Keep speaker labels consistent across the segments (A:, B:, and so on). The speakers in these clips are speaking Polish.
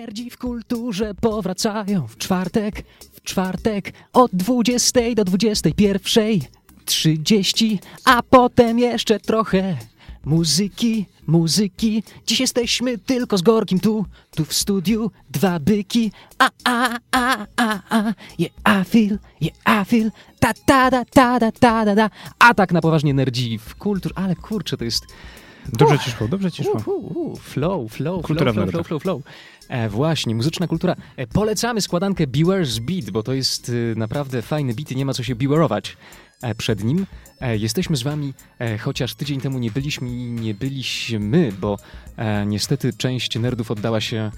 A: Nerdzi w kulturze powracają w czwartek, w czwartek od 20 do 21. 30, a potem jeszcze trochę muzyki, muzyki. Dziś jesteśmy tylko z Gorkim tu, tu w studiu, dwa byki. A, a, a, a, a, feel, yeah, I feel, ta, ta, ta, ta, ta, ta, ta, ta. A tak na poważnie nerdzi w kultur, ale kurczę, to jest...
B: Dobrze ci szło, dobrze ci szło.
A: Uh, uh, uh, flow, flow, flow, flow,
B: nerdach.
A: flow, flow, flow. E, właśnie, muzyczna kultura. E, polecamy składankę Beware's Beat, bo to jest e, naprawdę fajny beat i nie ma co się beware'ować e, przed nim. E, jesteśmy z wami, e, chociaż tydzień temu nie byliśmy i nie byliśmy, bo niestety część nerdów oddała się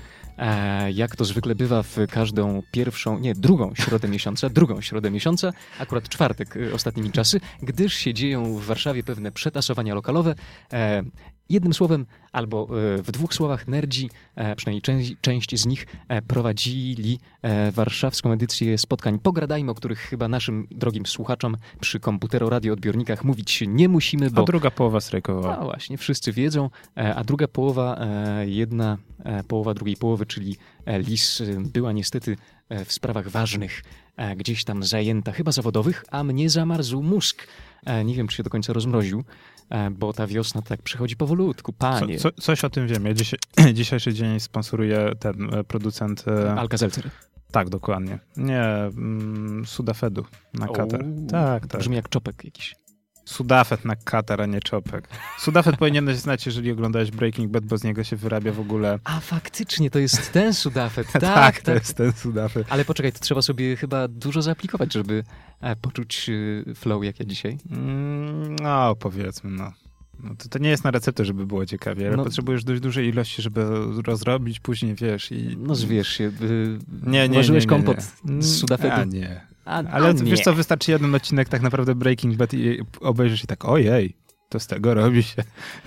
A: jak to zwykle bywa w każdą pierwszą, nie, drugą środę miesiąca, drugą środę miesiąca, akurat czwartek ostatnimi czasy, gdyż się dzieją w Warszawie pewne przetasowania lokalowe. Jednym słowem, albo e, w dwóch słowach, nerdzi, e, przynajmniej część, część z nich, e, prowadzili warszawską edycję spotkań Pogradajmy, o których chyba naszym drogim słuchaczom przy komputero-radioodbiornikach mówić nie musimy, bo...
B: A druga połowa strajkowała.
A: No właśnie, wszyscy wiedzą, a druga połowa, jedna połowa drugiej połowy, czyli Lis, była niestety w sprawach ważnych gdzieś tam zajęta, chyba zawodowych, a mnie zamarzł mózg. Nie wiem, czy się do końca rozmroził, bo ta wiosna tak przychodzi powolutku,
B: Co,
A: panie.
B: co, coś o tym wiem. Ja dzisiaj, dzisiejszy dzień sponsoruje ten e, producent. e,
A: Alka-Seltzer.
B: Tak, dokładnie. Nie, mm, Sudafedu na katar. Tak, tak.
A: Brzmi jak czopek jakiś.
B: Sudafed na katar, a nie czopek. Sudafed powinieneś znać, jeżeli oglądałeś Breaking Bad, bo z niego się wyrabia w ogóle.
A: A faktycznie, to jest ten sudafet. tak,
B: Tak,
A: tak,
B: to jest ten Sudafed.
A: Ale poczekaj, to trzeba sobie chyba dużo zaaplikować, żeby e, poczuć e, flow jak ja dzisiaj.
B: Mm, No, powiedzmy, no. no to, to nie jest na receptę, żeby było ciekawie, ale
A: No.
B: potrzebujesz dość dużej ilości, żeby rozrobić później, wiesz, i...
A: No zwierz się. y,
B: Nie, nie,
A: Ułożyłeś
B: nie, nie,
A: kompot
B: nie.
A: z sudafedu?
B: A, nie.
A: A,
B: Ale
A: a
B: wiesz co, wystarczy jeden odcinek tak naprawdę Breaking Bad i obejrzysz i tak, ojej, to z tego robi się.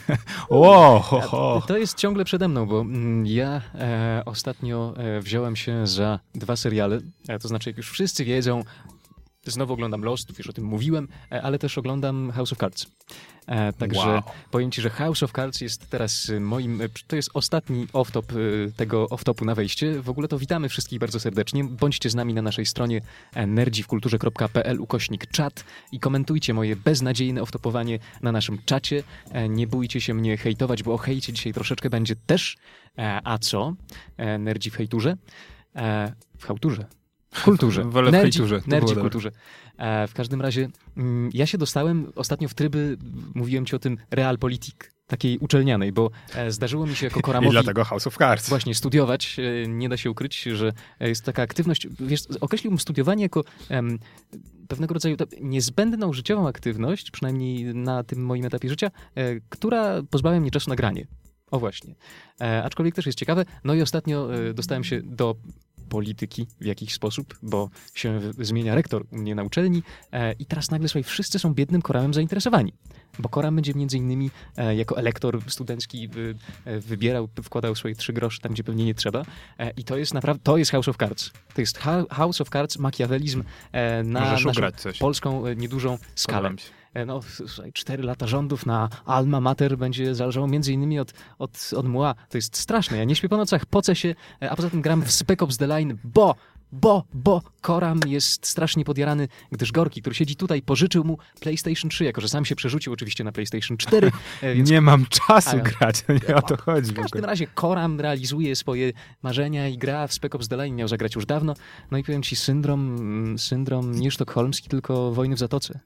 B: Ło, ho, ho.
A: To jest ciągle przede mną, bo mm, ja e, ostatnio e, wziąłem się za dwa seriale. E, to znaczy, jak już wszyscy wiedzą, znowu oglądam Lost, już o tym mówiłem, e, ale też oglądam House of Cards. E, także
B: Wow.
A: powiem ci, że House of Cards jest teraz y, moim, to jest ostatni off-top tego off-topu na wejście. W ogóle to witamy wszystkich bardzo serdecznie. Bądźcie z nami na naszej stronie e, nerdziwkulturze.pl ukośnik czat i komentujcie moje beznadziejne off-topowanie na naszym czacie. E, Nie bójcie się mnie hejtować, bo o hejcie dzisiaj troszeczkę będzie też. E, A co? E, Nerdzi w hejturze? E, W hałturze. W kulturze.
B: W
A: Nerdzi,
B: hejturze, to
A: Nerdzi kulturze. E, W każdym razie mm, ja się dostałem ostatnio w tryby, mówiłem ci o tym, realpolitik, takiej uczelnianej, bo e, zdarzyło mi się jako
B: I
A: Koramowi
B: dlatego House of Cards.
A: właśnie studiować. E, Nie da się ukryć, że jest taka aktywność, wiesz, określiłbym studiowanie jako em, pewnego rodzaju niezbędną życiową aktywność, przynajmniej na tym moim etapie życia, e, która pozbawia mnie czasu na granie. O właśnie. E, aczkolwiek też jest ciekawe. No i ostatnio e, dostałem się do polityki w jakiś sposób, bo się zmienia rektor u mnie na uczelni e, i teraz nagle słuchaj, wszyscy są biednym koramem zainteresowani. Bo koram będzie między innymi e, jako elektor studencki e, wybierał, wkładał swoje trzy grosze tam, gdzie pewnie nie trzeba. I to jest naprawdę, to jest House of Cards. To jest House of Cards, makiawelizm na polską niedużą skalę. E, No, słuchaj, cztery lata rządów na Alma Mater będzie zależało między innymi od, od, od mła. To jest straszne. Ja nie śpię po nocach, pocę się, e, a poza tym gram w Spec Ops The Line, bo, bo, bo Koram jest strasznie podjarany, gdyż Gorki, który siedzi tutaj, pożyczył mu PlayStation 3, jako że sam się przerzucił oczywiście na PlayStation 4, e, więc
B: Nie mam czasu grać, nie o to chodzi.
A: w każdym razie Koram realizuje swoje marzenia i gra w Spec Ops The Line, miał zagrać już dawno. No i powiem ci, syndrom, mm, syndrom nie sztokholmski, tylko wojny w Zatoce.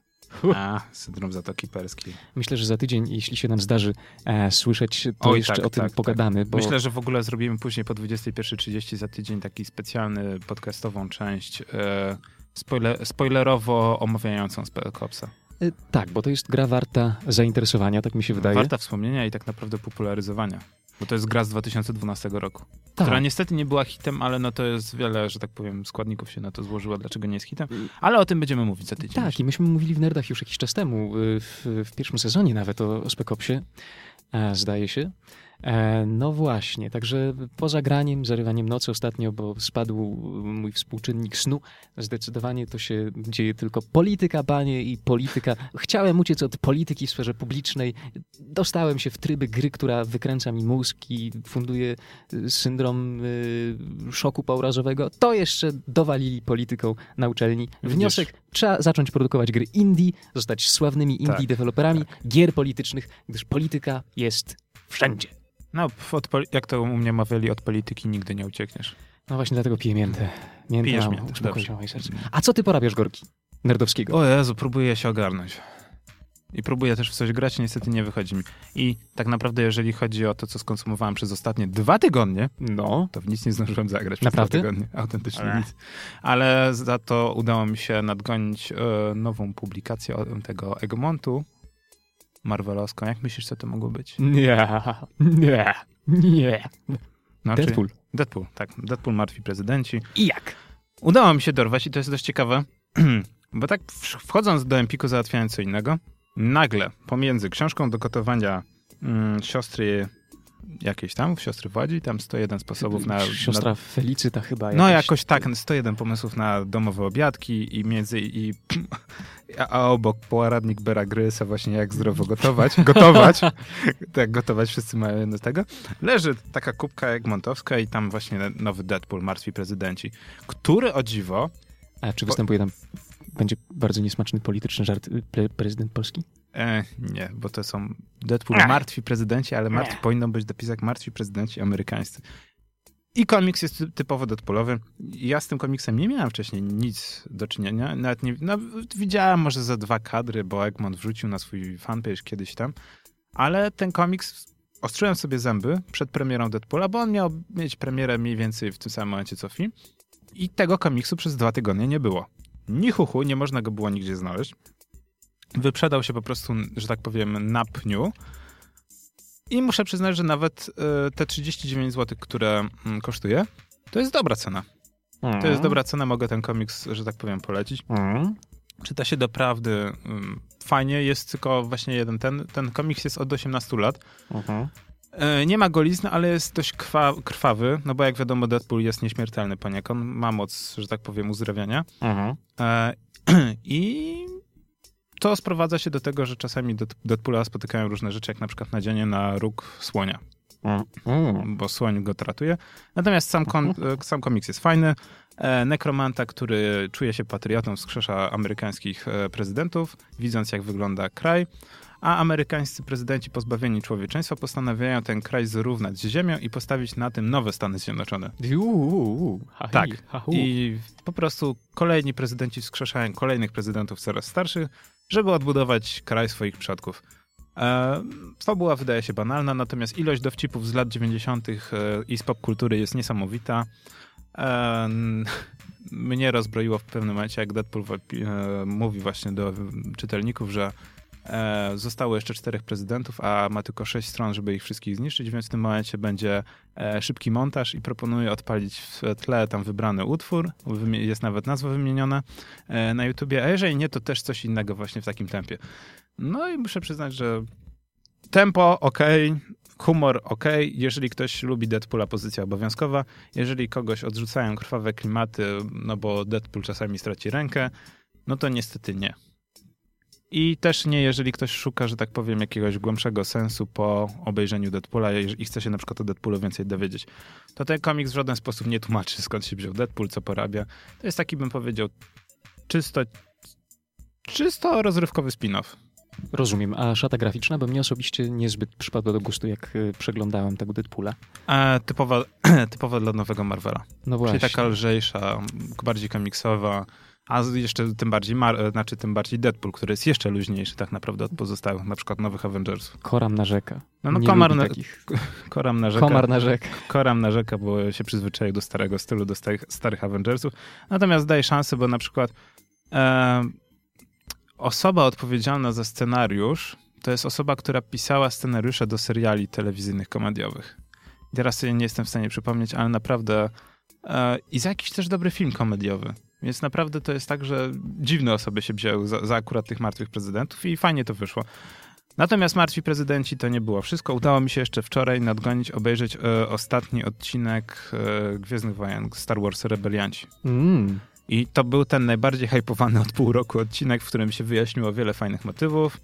B: A, syndrom Zatoki Perskiej.
A: Myślę, że za tydzień, jeśli się nam zdarzy e, słyszeć, to
B: Oj,
A: jeszcze
B: tak,
A: o tym
B: tak, tak.
A: pogadamy, bo
B: Myślę, że w ogóle zrobimy później po 21.30 za tydzień taki specjalny podcastową część e, spoiler, spoilerowo omawiającą Spec Opsa.
A: e, tak, bo to jest gra warta zainteresowania, tak mi się wydaje.
B: Warta wspomnienia i tak naprawdę popularyzowania. Bo to jest gra z 2012 roku,
A: tak.
B: która niestety nie była hitem, ale no to jest wiele, że tak powiem, składników się na to złożyło, dlaczego nie jest hitem. Ale o tym będziemy mówić za tydzień.
A: Tak, i myśmy mówili w Nerdach już jakiś czas temu, y, w, w pierwszym sezonie nawet o, o Spec Opsie, e, zdaje się. E, no właśnie, także poza graniem, zarywaniem nocy ostatnio, bo spadł mój współczynnik snu, zdecydowanie to się dzieje tylko polityka, panie, i polityka. Chciałem uciec od polityki w sferze publicznej. Dostałem się w tryby gry, która wykręca mi mózg i funduje y, syndrom y, szoku pourazowego. To jeszcze dowalili polityką na uczelni. Wniosek, Widzisz. trzeba zacząć produkować gry indie, zostać sławnymi indie tak, deweloperami tak. gier politycznych, gdyż polityka jest wszędzie.
B: No, od, jak to u mnie mawiali, od polityki nigdy nie uciekniesz.
A: No właśnie dlatego piję miętę. Miętę Pijesz miętę. A co ty porabiasz, Gorki? Nerdowskiego.
B: O Jezu, próbuję się ogarnąć. I próbuję też w coś grać, niestety nie wychodzi mi. I tak naprawdę, jeżeli chodzi o to, co skonsumowałem przez ostatnie dwa tygodnie, no, to w nic nie zdążyłem zagrać
A: naprawdę?
B: przez dwa tygodnie. Autentycznie Ale. nic. Ale za to udało mi się nadgonić e, nową publikację tego Egmontu, marvelowską. Jak myślisz, co to mogło być?
A: Nie, nie, nie.
B: Znaczy, Deadpool. Deadpool, tak. Deadpool, martwi prezydenci.
A: I jak?
B: Udało mi się dorwać i to jest dość ciekawe, bo tak wchodząc do Empiku, załatwiając co innego, nagle pomiędzy książką do gotowania mm, siostry jakiejś tam, siostry Władzi, tam 101 sposobów na...
A: Siostra na... Felicyta chyba.
B: No jakoś tak, 101 pomysłów na domowe obiadki i między... i a obok poradnik Bera Grysa właśnie jak zdrowo gotować. Gotować. tak, gotować wszyscy mają do tego. Leży taka kubka Egmontowska i tam właśnie nowy Deadpool, Martwi Prezydenci, który o dziwo...
A: A czy występuje tam będzie bardzo niesmaczny polityczny żart y, pre prezydent Polski?
B: E, nie, bo to są Deadpool martwi prezydenci, ale martwi, powinno być dopisek martwi prezydenci amerykańscy. I komiks jest typowo Deadpoolowy. Ja z tym komiksem nie miałem wcześniej nic do czynienia. Nawet nie, no, widziałem może za dwa kadry, bo Egmont wrzucił na swój fanpage kiedyś tam. Ale ten komiks ostrzyłem sobie zęby przed premierą Deadpoola, bo on miał mieć premierę mniej więcej w tym samym momencie co film. I tego komiksu przez dwa tygodnie nie było. Ni chuchu, nie można go było nigdzie znaleźć. Wyprzedał się po prostu, że tak powiem, na pniu. I muszę przyznać, że nawet y, te 39 zł, które y, kosztuje, to jest dobra cena. Mm. To jest dobra cena, mogę ten komiks, że tak powiem, polecić. Mm. Czyta się doprawdy y, fajnie, jest tylko właśnie jeden. Ten, ten komiks jest od 18 lat. Mhm. E, nie ma golizny, ale jest dość krwawy, no bo jak wiadomo Deadpool jest nieśmiertelny poniekąd, ma moc, że tak powiem, uzdrawiania. Mhm. E, I to sprowadza się do tego, że czasami Deadpoola spotykają różne rzeczy, jak na przykład nadzienie na róg słonia. Mm. Bo słoń go tratuje. Natomiast sam, kon, mhm. e, sam komiks jest fajny. Nekromanta, który czuje się patriotą, wskrzesza amerykańskich prezydentów, widząc jak wygląda kraj a amerykańscy prezydenci pozbawieni człowieczeństwa postanawiają ten kraj zrównać z ziemią i postawić na tym nowe Stany Zjednoczone.
A: Uuu,
B: tak. I po prostu kolejni prezydenci wskrzeszają kolejnych prezydentów coraz starszych, żeby odbudować kraj swoich przodków. E, fabuła wydaje się banalna, natomiast ilość dowcipów z lat 90. E, i z popkultury jest niesamowita. E, mnie rozbroiło w pewnym momencie, jak Deadpool e, mówi właśnie do czytelników, że zostało jeszcze czterech prezydentów, a ma tylko sześć stron, żeby ich wszystkich zniszczyć, więc w tym momencie będzie e, szybki montaż i proponuję odpalić w tle tam wybrany utwór. Jest nawet nazwa wymieniona e, na YouTubie, a jeżeli nie, to też coś innego właśnie w takim tempie. No i muszę przyznać, że tempo ok, humor ok. Jeżeli ktoś lubi Deadpoola, pozycja obowiązkowa. Jeżeli kogoś odrzucają krwawe klimaty, no bo Deadpool czasami straci rękę, no to niestety nie. I też nie, jeżeli ktoś szuka, że tak powiem, jakiegoś głębszego sensu po obejrzeniu Deadpoola i chce się na przykład o Deadpoolu więcej dowiedzieć, to ten komiks w żaden sposób nie tłumaczy, skąd się wziął Deadpool, co porabia. To jest taki, bym powiedział, czysto, czysto rozrywkowy spin-off.
A: Rozumiem. A szata graficzna? Bo mnie osobiście niezbyt przypadła do gustu, jak y, przeglądałem tego Deadpoola.
B: E, typowa, typowa dla nowego Marvela. No właśnie. Czyli taka lżejsza, bardziej komiksowa, a jeszcze tym bardziej, Mar e, znaczy tym bardziej Deadpool, który jest jeszcze luźniejszy tak naprawdę od pozostałych, na przykład nowych Avengersów.
A: Koram narzeka.
B: No, no komar na, takich. Koram narzeka.
A: Komar narzeka.
B: Koram narzeka, bo się przyzwyczaił do starego stylu, do starych, starych Avengersów. Natomiast daje szansę, bo na przykład e, osoba odpowiedzialna za scenariusz to jest osoba, która pisała scenariusze do seriali telewizyjnych komediowych. Teraz sobie nie jestem w stanie przypomnieć, ale naprawdę e, i za jakiś też dobry film komediowy. Więc naprawdę to jest tak, że dziwne osoby się wzięły za, za akurat tych martwych prezydentów i fajnie to wyszło. Natomiast Martwi Prezydenci to nie było wszystko. Udało mi się jeszcze wczoraj nadgonić, obejrzeć e, ostatni odcinek e, Gwiezdnych Wojen, Star Wars Rebelianci.
A: Mm.
B: I to był ten najbardziej hypowany od pół roku odcinek, w którym się wyjaśniło wiele fajnych motywów.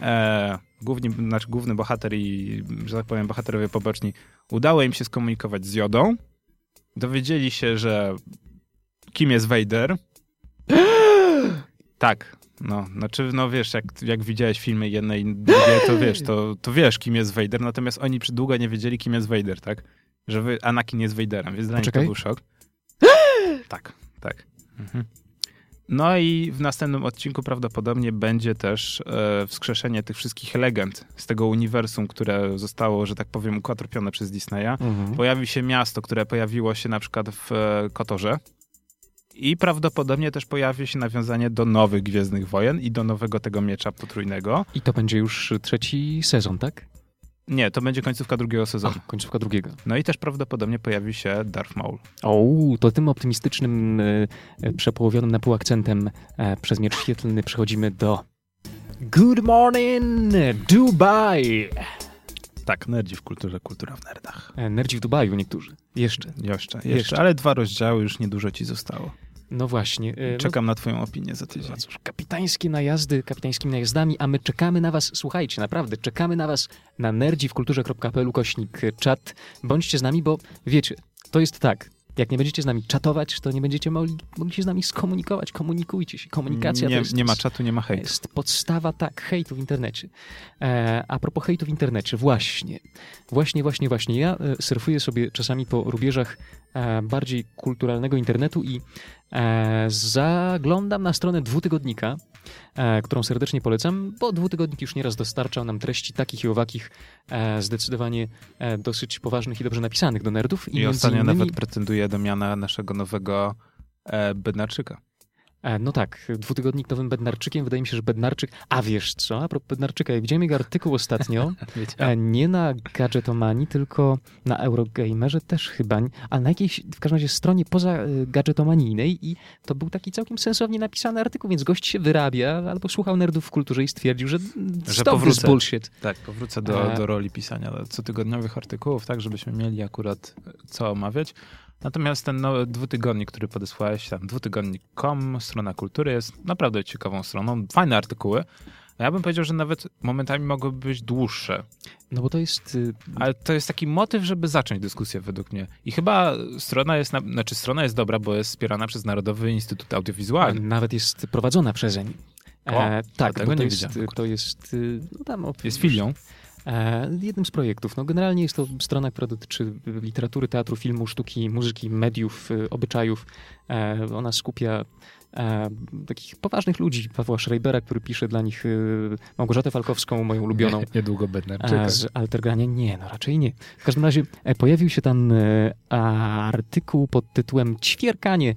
B: E, główni, znaczy główny bohater i, że tak powiem, bohaterowie poboczni udało im się skomunikować z Jodą. Dowiedzieli się, że kim jest Vader. tak, no, znaczy, no wiesz, jak, jak widziałeś filmy jedne i drugie, to wiesz, to, to wiesz, kim jest Vader, natomiast oni przy długo nie wiedzieli, kim jest Vader, tak? Że wy, Anakin jest Vaderem, więc dla nich to był szok. tak, tak. Mhm. No i w następnym odcinku prawdopodobnie będzie też e, wskrzeszenie tych wszystkich legend z tego uniwersum, które zostało, że tak powiem, ukwatropione przez Disneya. Mhm. Pojawi się miasto, które pojawiło się na przykład w e, Kotorze. I prawdopodobnie też pojawi się nawiązanie do nowych Gwiezdnych Wojen i do nowego tego miecza potrójnego.
A: I to będzie już trzeci sezon, tak?
B: Nie, to będzie końcówka drugiego sezonu.
A: Ach, końcówka drugiego.
B: No i też prawdopodobnie pojawi się Darth Maul.
A: O, to tym optymistycznym, e, przepołowionym na pół akcentem e, przez miecz świetlny przechodzimy do Good morning, Dubai!
B: Tak, nerdzi w kulturze, kultura w nerdach.
A: E, nerdzi w Dubaju niektórzy. Jeszcze.
B: Jeszcze, jeszcze. jeszcze. Ale dwa rozdziały, już niedużo ci zostało.
A: No właśnie.
B: E, no czekam no, na twoją opinię za tydzień. No
A: cóż, kapitańskie najazdy, kapitańskimi najazdami, a my czekamy na was, słuchajcie, naprawdę, czekamy na was na nerdziwkulturze.pl kośnik czat. Bądźcie z nami, bo wiecie, to jest tak, jak nie będziecie z nami czatować, to nie będziecie mogli, mogli się z nami skomunikować. Komunikujcie się. Komunikacja
B: nie,
A: to jest,
B: nie ma czatu, nie ma hejtu.
A: jest podstawa, tak, hejtu w internecie. E, a propos hejtu w internecie, właśnie. Właśnie, właśnie, właśnie. Ja e, surfuję sobie czasami po rubieżach e, bardziej kulturalnego internetu i e, zaglądam na stronę dwutygodnika, którą serdecznie polecam, bo dwutygodnik już nieraz dostarczał nam treści takich i owakich, e, zdecydowanie e, dosyć poważnych i dobrze napisanych do nerdów.
B: I, I ostatnio innymi... nawet pretenduje do miana naszego nowego Bednarczyka.
A: E, no tak, dwutygodnik nowym Bednarczykiem, wydaje mi się, że Bednarczyk... A wiesz co, a propos Bednarczyka, ja widziałem jego artykuł ostatnio, e, nie na Gadgetomanii, tylko na Eurogamerze też chyba, ale na jakiejś, w każdym razie stronie poza e, gadżetomanijnej i to był taki całkiem sensownie napisany artykuł, więc gość się wyrabia, albo słuchał nerdów w kulturze i stwierdził, że,
B: że powrócę, bullshit. Tak, powrócę do, do roli pisania cotygodniowych artykułów, tak, żebyśmy mieli akurat co omawiać. Natomiast ten nowy dwutygodnik, który podesłałeś, tam dwutygodnik.com, strona kultury jest naprawdę ciekawą stroną, fajne artykuły. Ja bym powiedział, że nawet momentami mogłyby być dłuższe.
A: No bo to jest... Y,
B: Ale to jest taki motyw, żeby zacząć dyskusję według mnie. I chyba strona jest, na... znaczy strona jest dobra, bo jest wspierana przez Narodowy Instytut Audiowizualny.
A: Nawet jest prowadzona przezeń.
B: O, e, tak, tego
A: to
B: nie
A: jest,
B: widziałem.
A: To jest, y, no tam,
B: jest filią.
A: E, jednym z projektów. No, generalnie jest to strona, która dotyczy literatury, teatru, filmu, sztuki, muzyki, mediów, y, obyczajów. E, ona skupia e, takich poważnych ludzi. Pawła Schreibera, który pisze dla nich y, Małgorzatę Falkowską, moją ulubioną.
B: Niedługo Bednarczyka.
A: Z Altergrania? Nie, no raczej nie. W każdym razie pojawił się tam artykuł pod tytułem Ćwierkanie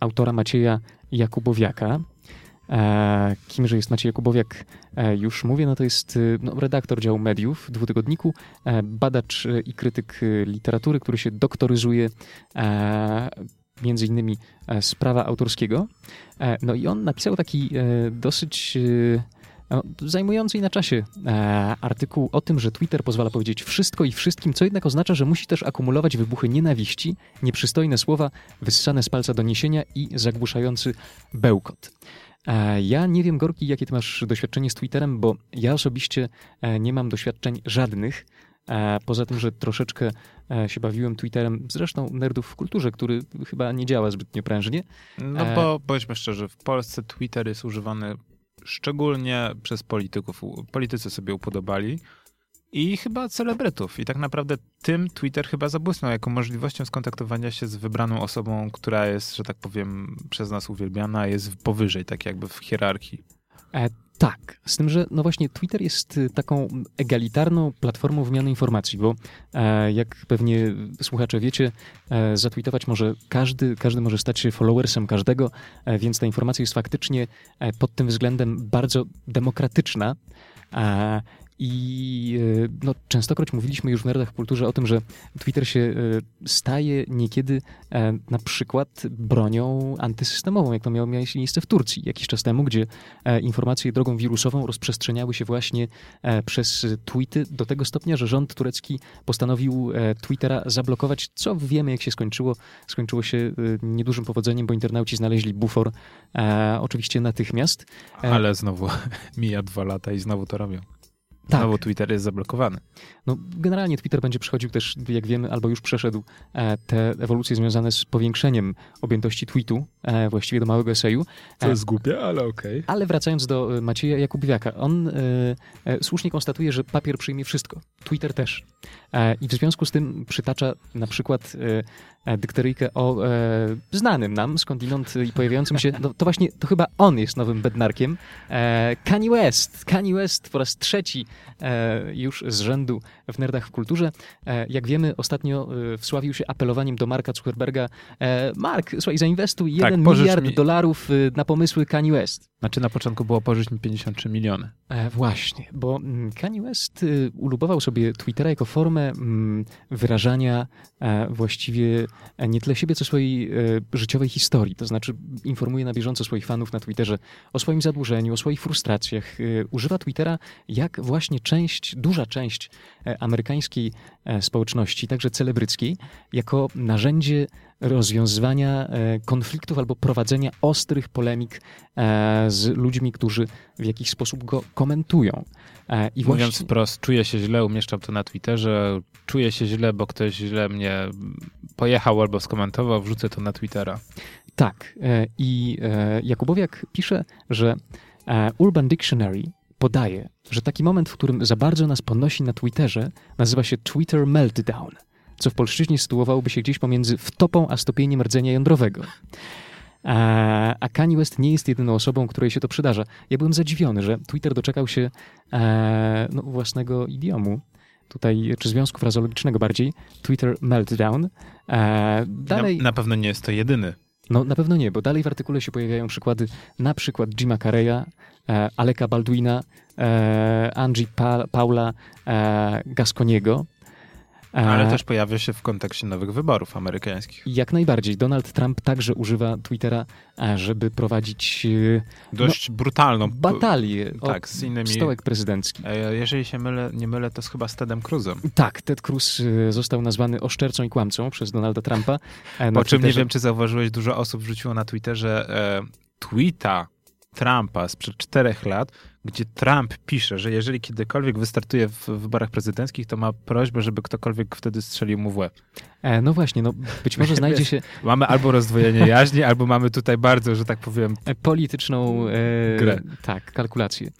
A: autora Macieja Jakubowiaka. E, kimże jest Maciej Jakubowiak? E, już mówię, no to jest e, no, redaktor działu mediów dwutygodniku, badacz i krytyk literatury, który się doktoryzuje między innymi z prawa autorskiego. No i on napisał taki dosyć no, zajmujący i na czasie artykuł o tym, że Twitter pozwala powiedzieć wszystko i wszystkim, co jednak oznacza, że musi też akumulować wybuchy nienawiści, nieprzystojne słowa, wyssane z palca doniesienia i zagłuszający bełkot. E, ja nie wiem, Gorki, jakie ty masz doświadczenie z Twitterem, bo ja osobiście e, nie mam doświadczeń żadnych. E, poza tym, że troszeczkę się bawiłem Twitterem, zresztą nerdów w kulturze, który chyba nie działa zbytnio prężnie.
B: No bo powiedzmy szczerze, w Polsce Twitter jest używany szczególnie przez polityków. Politycy sobie upodobali i chyba celebrytów. I tak naprawdę tym Twitter chyba zabłysnął jako możliwością skontaktowania się z wybraną osobą, która jest, że tak powiem, przez nas uwielbiana, jest powyżej, tak jakby w hierarchii.
A: E, tak, z tym, że no właśnie Twitter jest y, taką egalitarną platformą wymiany informacji, bo e, jak pewnie słuchacze wiecie, e, zatweetować może każdy, każdy może stać się followersem każdego, e, więc ta informacja jest faktycznie e, pod tym względem bardzo demokratyczna. I e, no, częstokroć mówiliśmy już w Nerdach w Kulturze o tym, że Twitter się e, staje niekiedy e, na przykład bronią antysystemową, jak to miało miejsce w Turcji jakiś czas temu, gdzie informacje drogą wirusową rozprzestrzeniały się właśnie przez tweety do tego stopnia, że rząd turecki postanowił Twittera zablokować, co wiemy jak się skończyło. Skończyło się niedużym powodzeniem, bo internauci znaleźli bufor oczywiście natychmiast.
B: Ale znowu mija dwa lata i znowu to robią. Tak. Znowu Twitter jest zablokowany.
A: No, generalnie Twitter będzie przechodził też, jak wiemy, albo już przeszedł e, te ewolucje związane z powiększeniem objętości tweetu, e, właściwie do małego eseju.
B: To jest głupie, ale okej. Okay.
A: Ale wracając do Macieja Jakubiwiaka, on e, słusznie konstatuje, że papier przyjmie wszystko. Twitter też. I w związku z tym przytacza na przykład E, dykteryjkę o e, znanym nam skądinąd i pojawiającym się, no, to właśnie, to chyba on jest nowym bednarkiem, e, Kanye West. Kanye West po raz trzeci e, już z rzędu w Nerdach w Kulturze. E, jak wiemy, ostatnio e, wsławił się apelowaniem do Marka Zuckerberga, Mark, słuchaj, zainwestuj tak, 1 miliard mi... dolarów na pomysły Kanye West.
B: Znaczy na początku było pożyć mi 53 miliony.
A: właśnie, bo mm, Kanye West ulubował sobie Twittera jako formę mm, wyrażania właściwie E, nie tyle siebie, co swojej e, życiowej historii. To znaczy informuje na bieżąco swoich fanów na Twitterze o swoim zadłużeniu, o swoich frustracjach. E, używa Twittera jak właśnie część, duża część amerykańskiej społeczności, także celebryckiej, jako narzędzie rozwiązywania konfliktów albo prowadzenia ostrych polemik z ludźmi, którzy w jakiś sposób go komentują.
B: I Mówiąc właśnie... wprost, czuję się źle, umieszczam to na Twitterze, czuję się źle, bo ktoś źle mnie pojechał albo skomentował, wrzucę to na Twittera.
A: Tak. E, I e, Jakubowiak pisze, że e, Urban Dictionary podaje, że taki moment, w którym za bardzo nas ponosi na Twitterze, nazywa się Twitter Meltdown, co w polszczyźnie sytuowałoby się gdzieś pomiędzy wtopą a stopieniem rdzenia jądrowego. A Kanye West nie jest jedyną osobą, której się to przydarza. Ja byłem zadziwiony, że Twitter doczekał się no, własnego idiomu tutaj, czy związku frazologicznego bardziej, Twitter Meltdown.
B: E, dalej, na, na, pewno nie jest to jedyny.
A: No na pewno nie, bo dalej w artykule się pojawiają przykłady, na przykład Jima Carreya, e, Aleka Baldwina, e, Angie pa Paula e, Gasconiego,
B: ale też pojawia się w kontekście nowych wyborów amerykańskich.
A: Jak najbardziej. Donald Trump także używa Twittera, e, żeby prowadzić
B: e, dość no, brutalną
A: batalię tak, z innymi stołek prezydencki.
B: E, jeżeli się mylę, nie mylę, to chyba z Tedem Cruzem.
A: Tak, Ted Cruz został nazwany oszczercą i kłamcą przez Donalda Trumpa.
B: Po czym nie wiem, czy zauważyłeś, dużo osób wrzuciło na Twitterze e, tweeta Trumpa sprzed czterech lat, gdzie Trump pisze, że jeżeli kiedykolwiek wystartuje w wyborach prezydenckich, to ma prośbę, żeby ktokolwiek wtedy strzelił mu w łeb.
A: E, no właśnie, no być może znajdzie się...
B: mamy albo rozdwojenie jaźni, albo mamy tutaj bardzo, że tak powiem...
A: E, polityczną e, grę. Tak, kalkulację.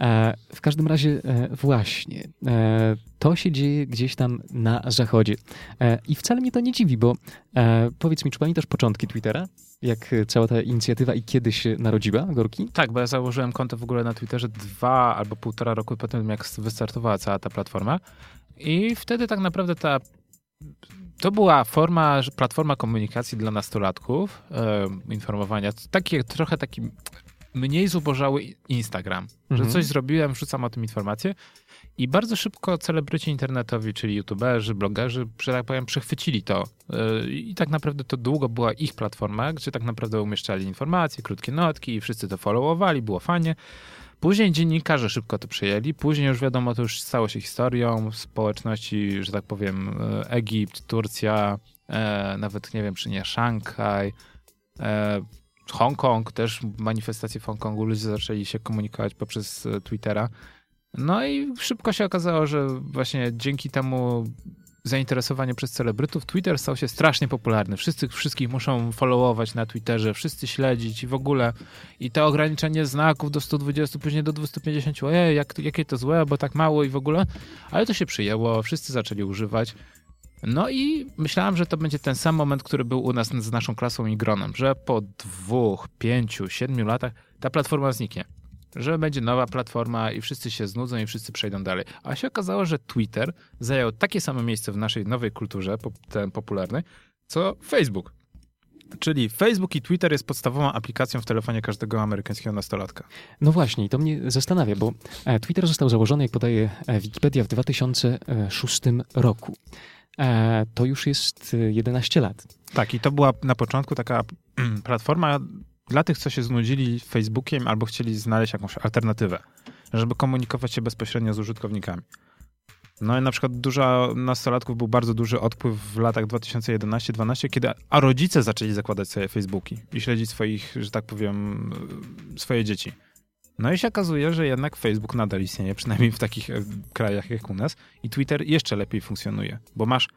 A: E, w każdym razie e, właśnie, e, to się dzieje gdzieś tam na zachodzie. I wcale mnie to nie dziwi, bo powiedz mi, czy pamiętasz początki Twittera? Jak cała ta inicjatywa i kiedy się narodziła, Gorki?
B: Tak, bo ja założyłem konto w ogóle na Twitterze dwa albo półtora roku po tym, jak wystartowała cała ta platforma. I wtedy tak naprawdę ta to była forma, platforma komunikacji dla nastolatków, e, informowania, taki, trochę taki mniej zubożały Instagram, mhm. że coś zrobiłem, wrzucam o tym informację i bardzo szybko celebryci internetowi, czyli youtuberzy, blogerzy, że tak powiem, przechwycili to. Y, I tak naprawdę to długo była ich platforma, gdzie tak naprawdę umieszczali informacje, krótkie notki i wszyscy to followowali, było fajnie. Później dziennikarze szybko to przejęli, później już wiadomo, to już stało się historią społeczności, że tak powiem, y, Egipt, Turcja, e, nawet nie wiem, czy nie Szanghaj, e, Hongkong, też manifestacje w Hongkongu, ludzie zaczęli się komunikować poprzez Twittera. No i szybko się okazało, że właśnie dzięki temu zainteresowanie przez celebrytów Twitter stał się strasznie popularny. Wszyscy wszystkich muszą followować na Twitterze, wszyscy śledzić i w ogóle. I to ograniczenie znaków do 120, później do 250. Ojej, jak, jakie to złe, bo tak mało i w ogóle. Ale to się przyjęło, wszyscy zaczęli używać. No i myślałem, że to będzie ten sam moment, który był u nas z naszą klasą i gronem, że po dwóch, pięciu, siedmiu latach ta platforma zniknie. Że będzie nowa platforma i wszyscy się znudzą i wszyscy przejdą dalej. A się okazało, że Twitter zajął takie samo miejsce w naszej nowej kulturze, ten popularnej, co Facebook. Czyli Facebook i Twitter jest podstawową aplikacją w telefonie każdego amerykańskiego nastolatka.
A: No właśnie, i to mnie zastanawia, bo e, Twitter został założony, jak podaje e, Wikipedia, w 2006 roku. E, to już jest 11 lat.
B: Tak, i to była na początku taka platforma dla tych, co się znudzili Facebookiem albo chcieli znaleźć jakąś alternatywę, żeby komunikować się bezpośrednio z użytkownikami. No i na przykład dużo nastolatków był bardzo duży odpływ w latach 2011-12, kiedy a rodzice zaczęli zakładać sobie Facebooki i śledzić swoich, że tak powiem, swoje dzieci. No i się okazuje, że jednak Facebook nadal istnieje, przynajmniej w takich e, krajach jak u nas i Twitter jeszcze lepiej funkcjonuje, bo masz,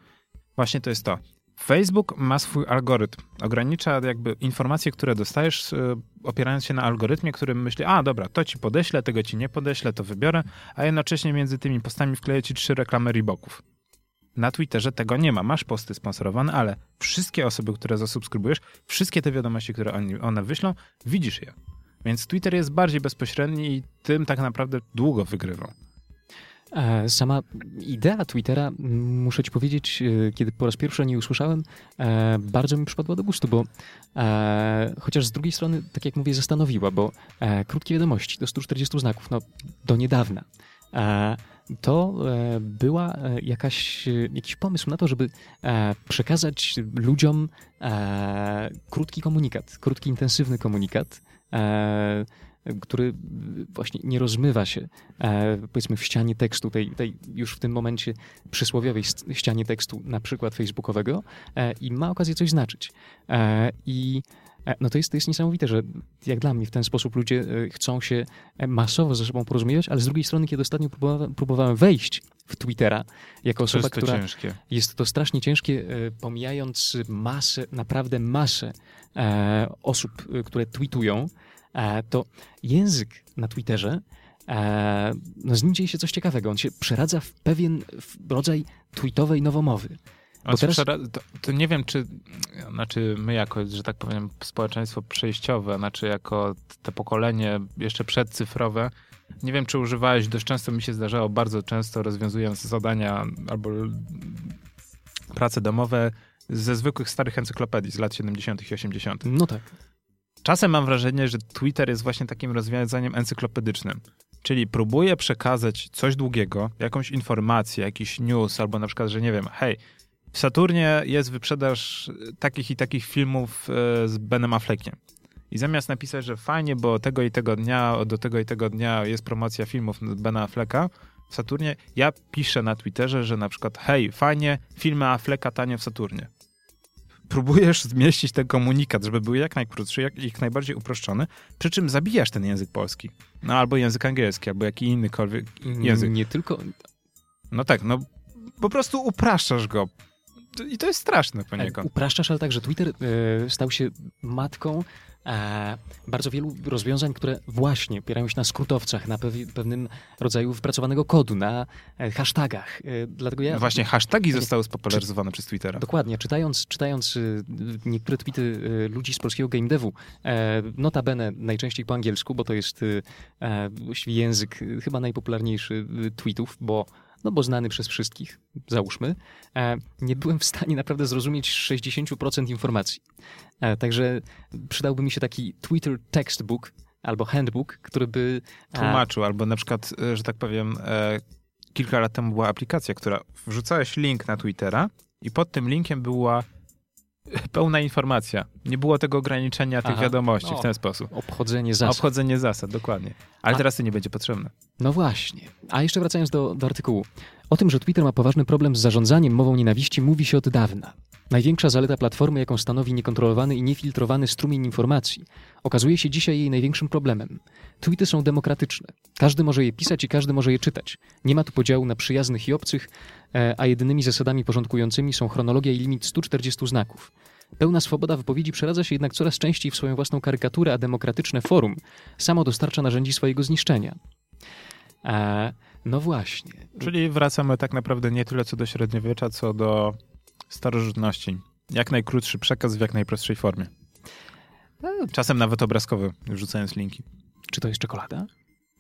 B: właśnie to jest to, Facebook ma swój algorytm. Ogranicza jakby informacje, które dostajesz, e, opierając się na algorytmie, który myśli, a dobra, to ci podeślę, tego ci nie podeślę, to wybiorę, a jednocześnie między tymi postami wkleję ci trzy reklamy Reeboków. Na Twitterze tego nie ma. Masz posty sponsorowane, ale wszystkie osoby, które zasubskrybujesz, wszystkie te wiadomości, które oni, one wyślą, widzisz je. Więc Twitter jest bardziej bezpośredni i tym tak naprawdę długo wygrywał.
A: E, sama idea Twittera, muszę ci powiedzieć, e, kiedy po raz pierwszy o niej usłyszałem, e, bardzo mi przypadła do gustu, bo chociaż z drugiej strony, tak jak mówię, zastanowiła, bo krótkie wiadomości do 140 znaków, no do niedawna, to była jakaś, jakiś pomysł na to, żeby przekazać ludziom krótki komunikat, krótki, intensywny komunikat, który właśnie nie rozmywa się, e, powiedzmy, w ścianie tekstu, tej, tej już w tym momencie przysłowiowej ścianie tekstu, na przykład facebookowego, e, i ma okazję coś znaczyć. E, I no to jest, to jest niesamowite, że jak dla mnie w ten sposób ludzie chcą się masowo ze sobą porozumiewać, ale z drugiej strony, kiedy ostatnio próbowałem, próbowałem wejść w Twittera jako osoba,
B: jest
A: która...
B: Ciężkie.
A: Jest to strasznie ciężkie, pomijając masę, naprawdę masę osób, które tweetują, to język na Twitterze, e, no z nim dzieje się coś ciekawego. On się przeradza w pewien rodzaj tweetowej nowomowy.
B: Bo teraz... to, to, nie wiem, czy znaczy my jako, że tak powiem, społeczeństwo przejściowe, znaczy jako te pokolenie jeszcze przedcyfrowe, nie wiem, czy używałeś, dość często mi się zdarzało, bardzo często rozwiązując zadania albo prace domowe ze zwykłych starych encyklopedii z lat 70. i 80.
A: No tak.
B: Czasem mam wrażenie, że Twitter jest właśnie takim rozwiązaniem encyklopedycznym. Czyli próbuje przekazać coś długiego, jakąś informację, jakiś news, albo na przykład, że nie wiem, hej, w Saturnie jest wyprzedaż takich i takich filmów e, z Benem Affleckiem. I zamiast napisać, że fajnie, bo tego i tego dnia, do tego i tego dnia jest promocja filmów Bena Afflecka w Saturnie, ja piszę na Twitterze, że na przykład hej, fajnie, filmy Afflecka tanio w Saturnie próbujesz zmieścić ten komunikat, żeby był jak najkrótszy, jak, jak najbardziej uproszczony, przy czym zabijasz ten język polski. No albo język angielski, albo jaki innykolwiek język.
A: Nie tylko...
B: No tak, no po prostu upraszczasz go. I to jest straszne poniekąd.
A: Upraszczasz, ale także Twitter y, stał się matką e, bardzo wielu rozwiązań, które właśnie opierają się na skrótowcach, na pewnym rodzaju wypracowanego kodu, na e, hashtagach. E, dlatego ja...
B: No właśnie, hashtagi zostały spopularyzowane czy, przez Twittera.
A: Dokładnie. Czytając, czytając y, niektóre tweety y, ludzi z polskiego game devu, e, notabene najczęściej po angielsku, bo to jest y, e, właściwie język chyba najpopularniejszy tweetów, bo no bo znany przez wszystkich, załóżmy, e, nie byłem w stanie naprawdę zrozumieć 60% informacji. E, także przydałby mi się taki Twitter textbook albo handbook, który by...
B: E, Tłumaczył, albo na przykład, że tak powiem, kilka lat temu była aplikacja, która wrzucałeś link na Twittera i pod tym linkiem była pełna informacja. Nie było tego ograniczenia tych Aha, wiadomości no, w ten sposób.
A: Obchodzenie zasad.
B: Obchodzenie zasad, dokładnie. Ale A, teraz to nie będzie potrzebne.
A: No właśnie. A jeszcze wracając do, do artykułu. O tym, że Twitter ma poważny problem z zarządzaniem mową nienawiści, mówi się od dawna. Największa zaleta platformy, jaką stanowi niekontrolowany i niefiltrowany strumień informacji, okazuje się dzisiaj jej największym problemem. Tweety są demokratyczne. Każdy może je pisać i każdy może je czytać. Nie ma tu podziału na przyjaznych i obcych, e, a jedynymi zasadami porządkującymi są chronologia i limit 140 znaków. Pełna swoboda wypowiedzi przeradza się jednak coraz częściej w swoją własną karykaturę, a demokratyczne forum samo dostarcza narzędzi swojego zniszczenia. E, no właśnie.
B: Czyli wracamy tak naprawdę nie tyle co do średniowiecza, co do starożytności. Jak najkrótszy przekaz w jak najprostszej formie. No, czasem nawet obrazkowy, wrzucając linki.
A: Czy to jest czekolada?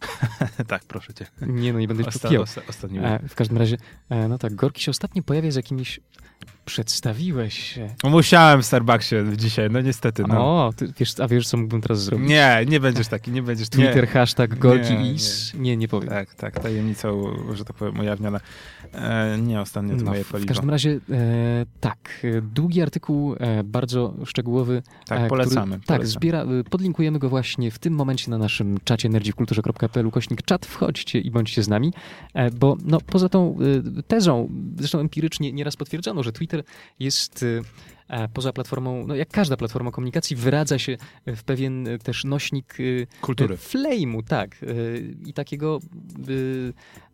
B: tak, proszę cię.
A: Nie, no nie będę Osta-
B: pijał. Osta-.
A: E, w każdym razie, e, no tak, Gorki się ostatnio pojawia z jakimiś Przedstawiłeś się.
B: Musiałem w Starbucksie dzisiaj, no niestety. No.
A: O, ty, wiesz, a wiesz, co mógłbym teraz zrobić?
B: Nie, nie będziesz taki, nie będziesz.
A: Twitter,
B: nie.
A: hashtag Gorki
B: Nie,
A: Is. Nie, nie powiem.
B: Tak, tak, tajemnicą, że tak powiem, ujawniona. E, nie, ostatnio to
A: No,
B: moje
A: w każdym razie, e, tak, e, długi artykuł, e, bardzo szczegółowy.
B: Tak,
A: e,
B: polecamy.
A: Który, tak, zbiera, e, podlinkujemy go właśnie w tym momencie na naszym czacie energiwkulturze.pl kośnik czat. Wchodźcie i bądźcie z nami, bo no, poza tą tezą, zresztą empirycznie nieraz potwierdzono, że Twitter jest poza platformą, no jak każda platforma komunikacji, wyradza się w pewien e, też nośnik e,
B: Kultury.
A: Flame'u, tak. e, I takiego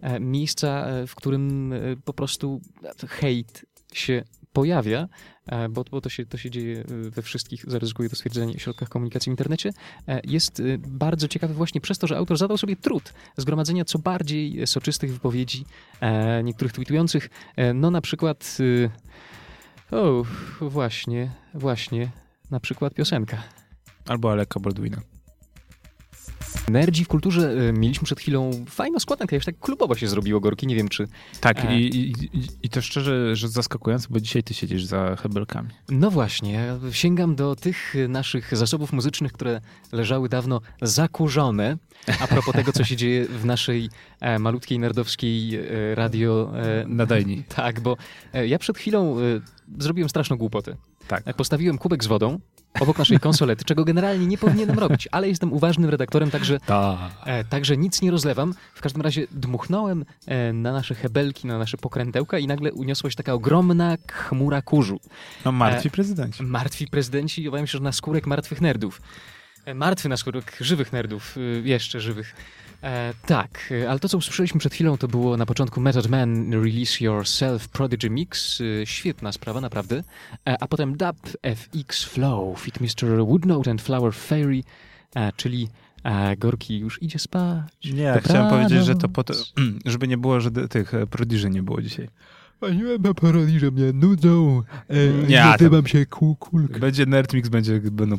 A: e, e, miejsca, e, w którym e, po prostu hejt się pojawia, e, bo, bo to, się, to się dzieje e, we wszystkich, zaryzykuję to stwierdzenie, środkach komunikacji w internecie, e, jest e, bardzo ciekawy właśnie przez to, że autor zadał sobie trud zgromadzenia co bardziej soczystych wypowiedzi e, niektórych tweetujących. E, No na przykład, e, o, właśnie, właśnie, na przykład piosenka.
B: Albo Aleka Baldwina.
A: Energii w kulturze e, mieliśmy przed chwilą fajną składankę, już tak klubowo się zrobiło, Gorki, nie wiem czy...
B: Tak,
A: E.
B: i, i, i- to szczerze, że zaskakujące, bo dzisiaj ty siedzisz za hebelkami.
A: No właśnie, sięgam do tych naszych zasobów muzycznych, które leżały dawno zakurzone, a propos tego, co się dzieje w naszej e, malutkiej, nerdowskiej e, radio...
B: Nadajni.
A: tak, bo ja przed chwilą zrobiłem straszną głupotę.
B: Tak.
A: Postawiłem kubek z wodą obok naszej konsolety, czego generalnie nie powinienem robić, ale jestem uważnym redaktorem, także
B: Ta.
A: E, także nic nie rozlewam. W każdym razie dmuchnąłem e, na nasze hebelki, na nasze pokrętełka i nagle uniosła się taka ogromna chmura kurzu.
B: No martwi prezydenci.
A: Martwi prezydenci, obawiam się, że na skórek martwych nerdów. E, martwy na skórek żywych nerdów, e, jeszcze żywych. E, tak, e, ale to, co usłyszeliśmy przed chwilą, to było na początku Method Man Release Yourself Prodigy Mix. E, świetna sprawa, naprawdę. E, a potem Dub FX Flow, fit Mr. Woodnote and Flower Fairy, e, czyli e, Gorki już idzie spać.
B: Nie,
A: Dobranoc.
B: chciałem powiedzieć, że to po to, żeby nie było, że tych prodiży nie było dzisiaj.
A: Paniłem na parodii, że mnie nudzą. E,
B: Nie,
A: nazywam się Ku- Kulk.
B: Będzie Nerdmix, będzie, będą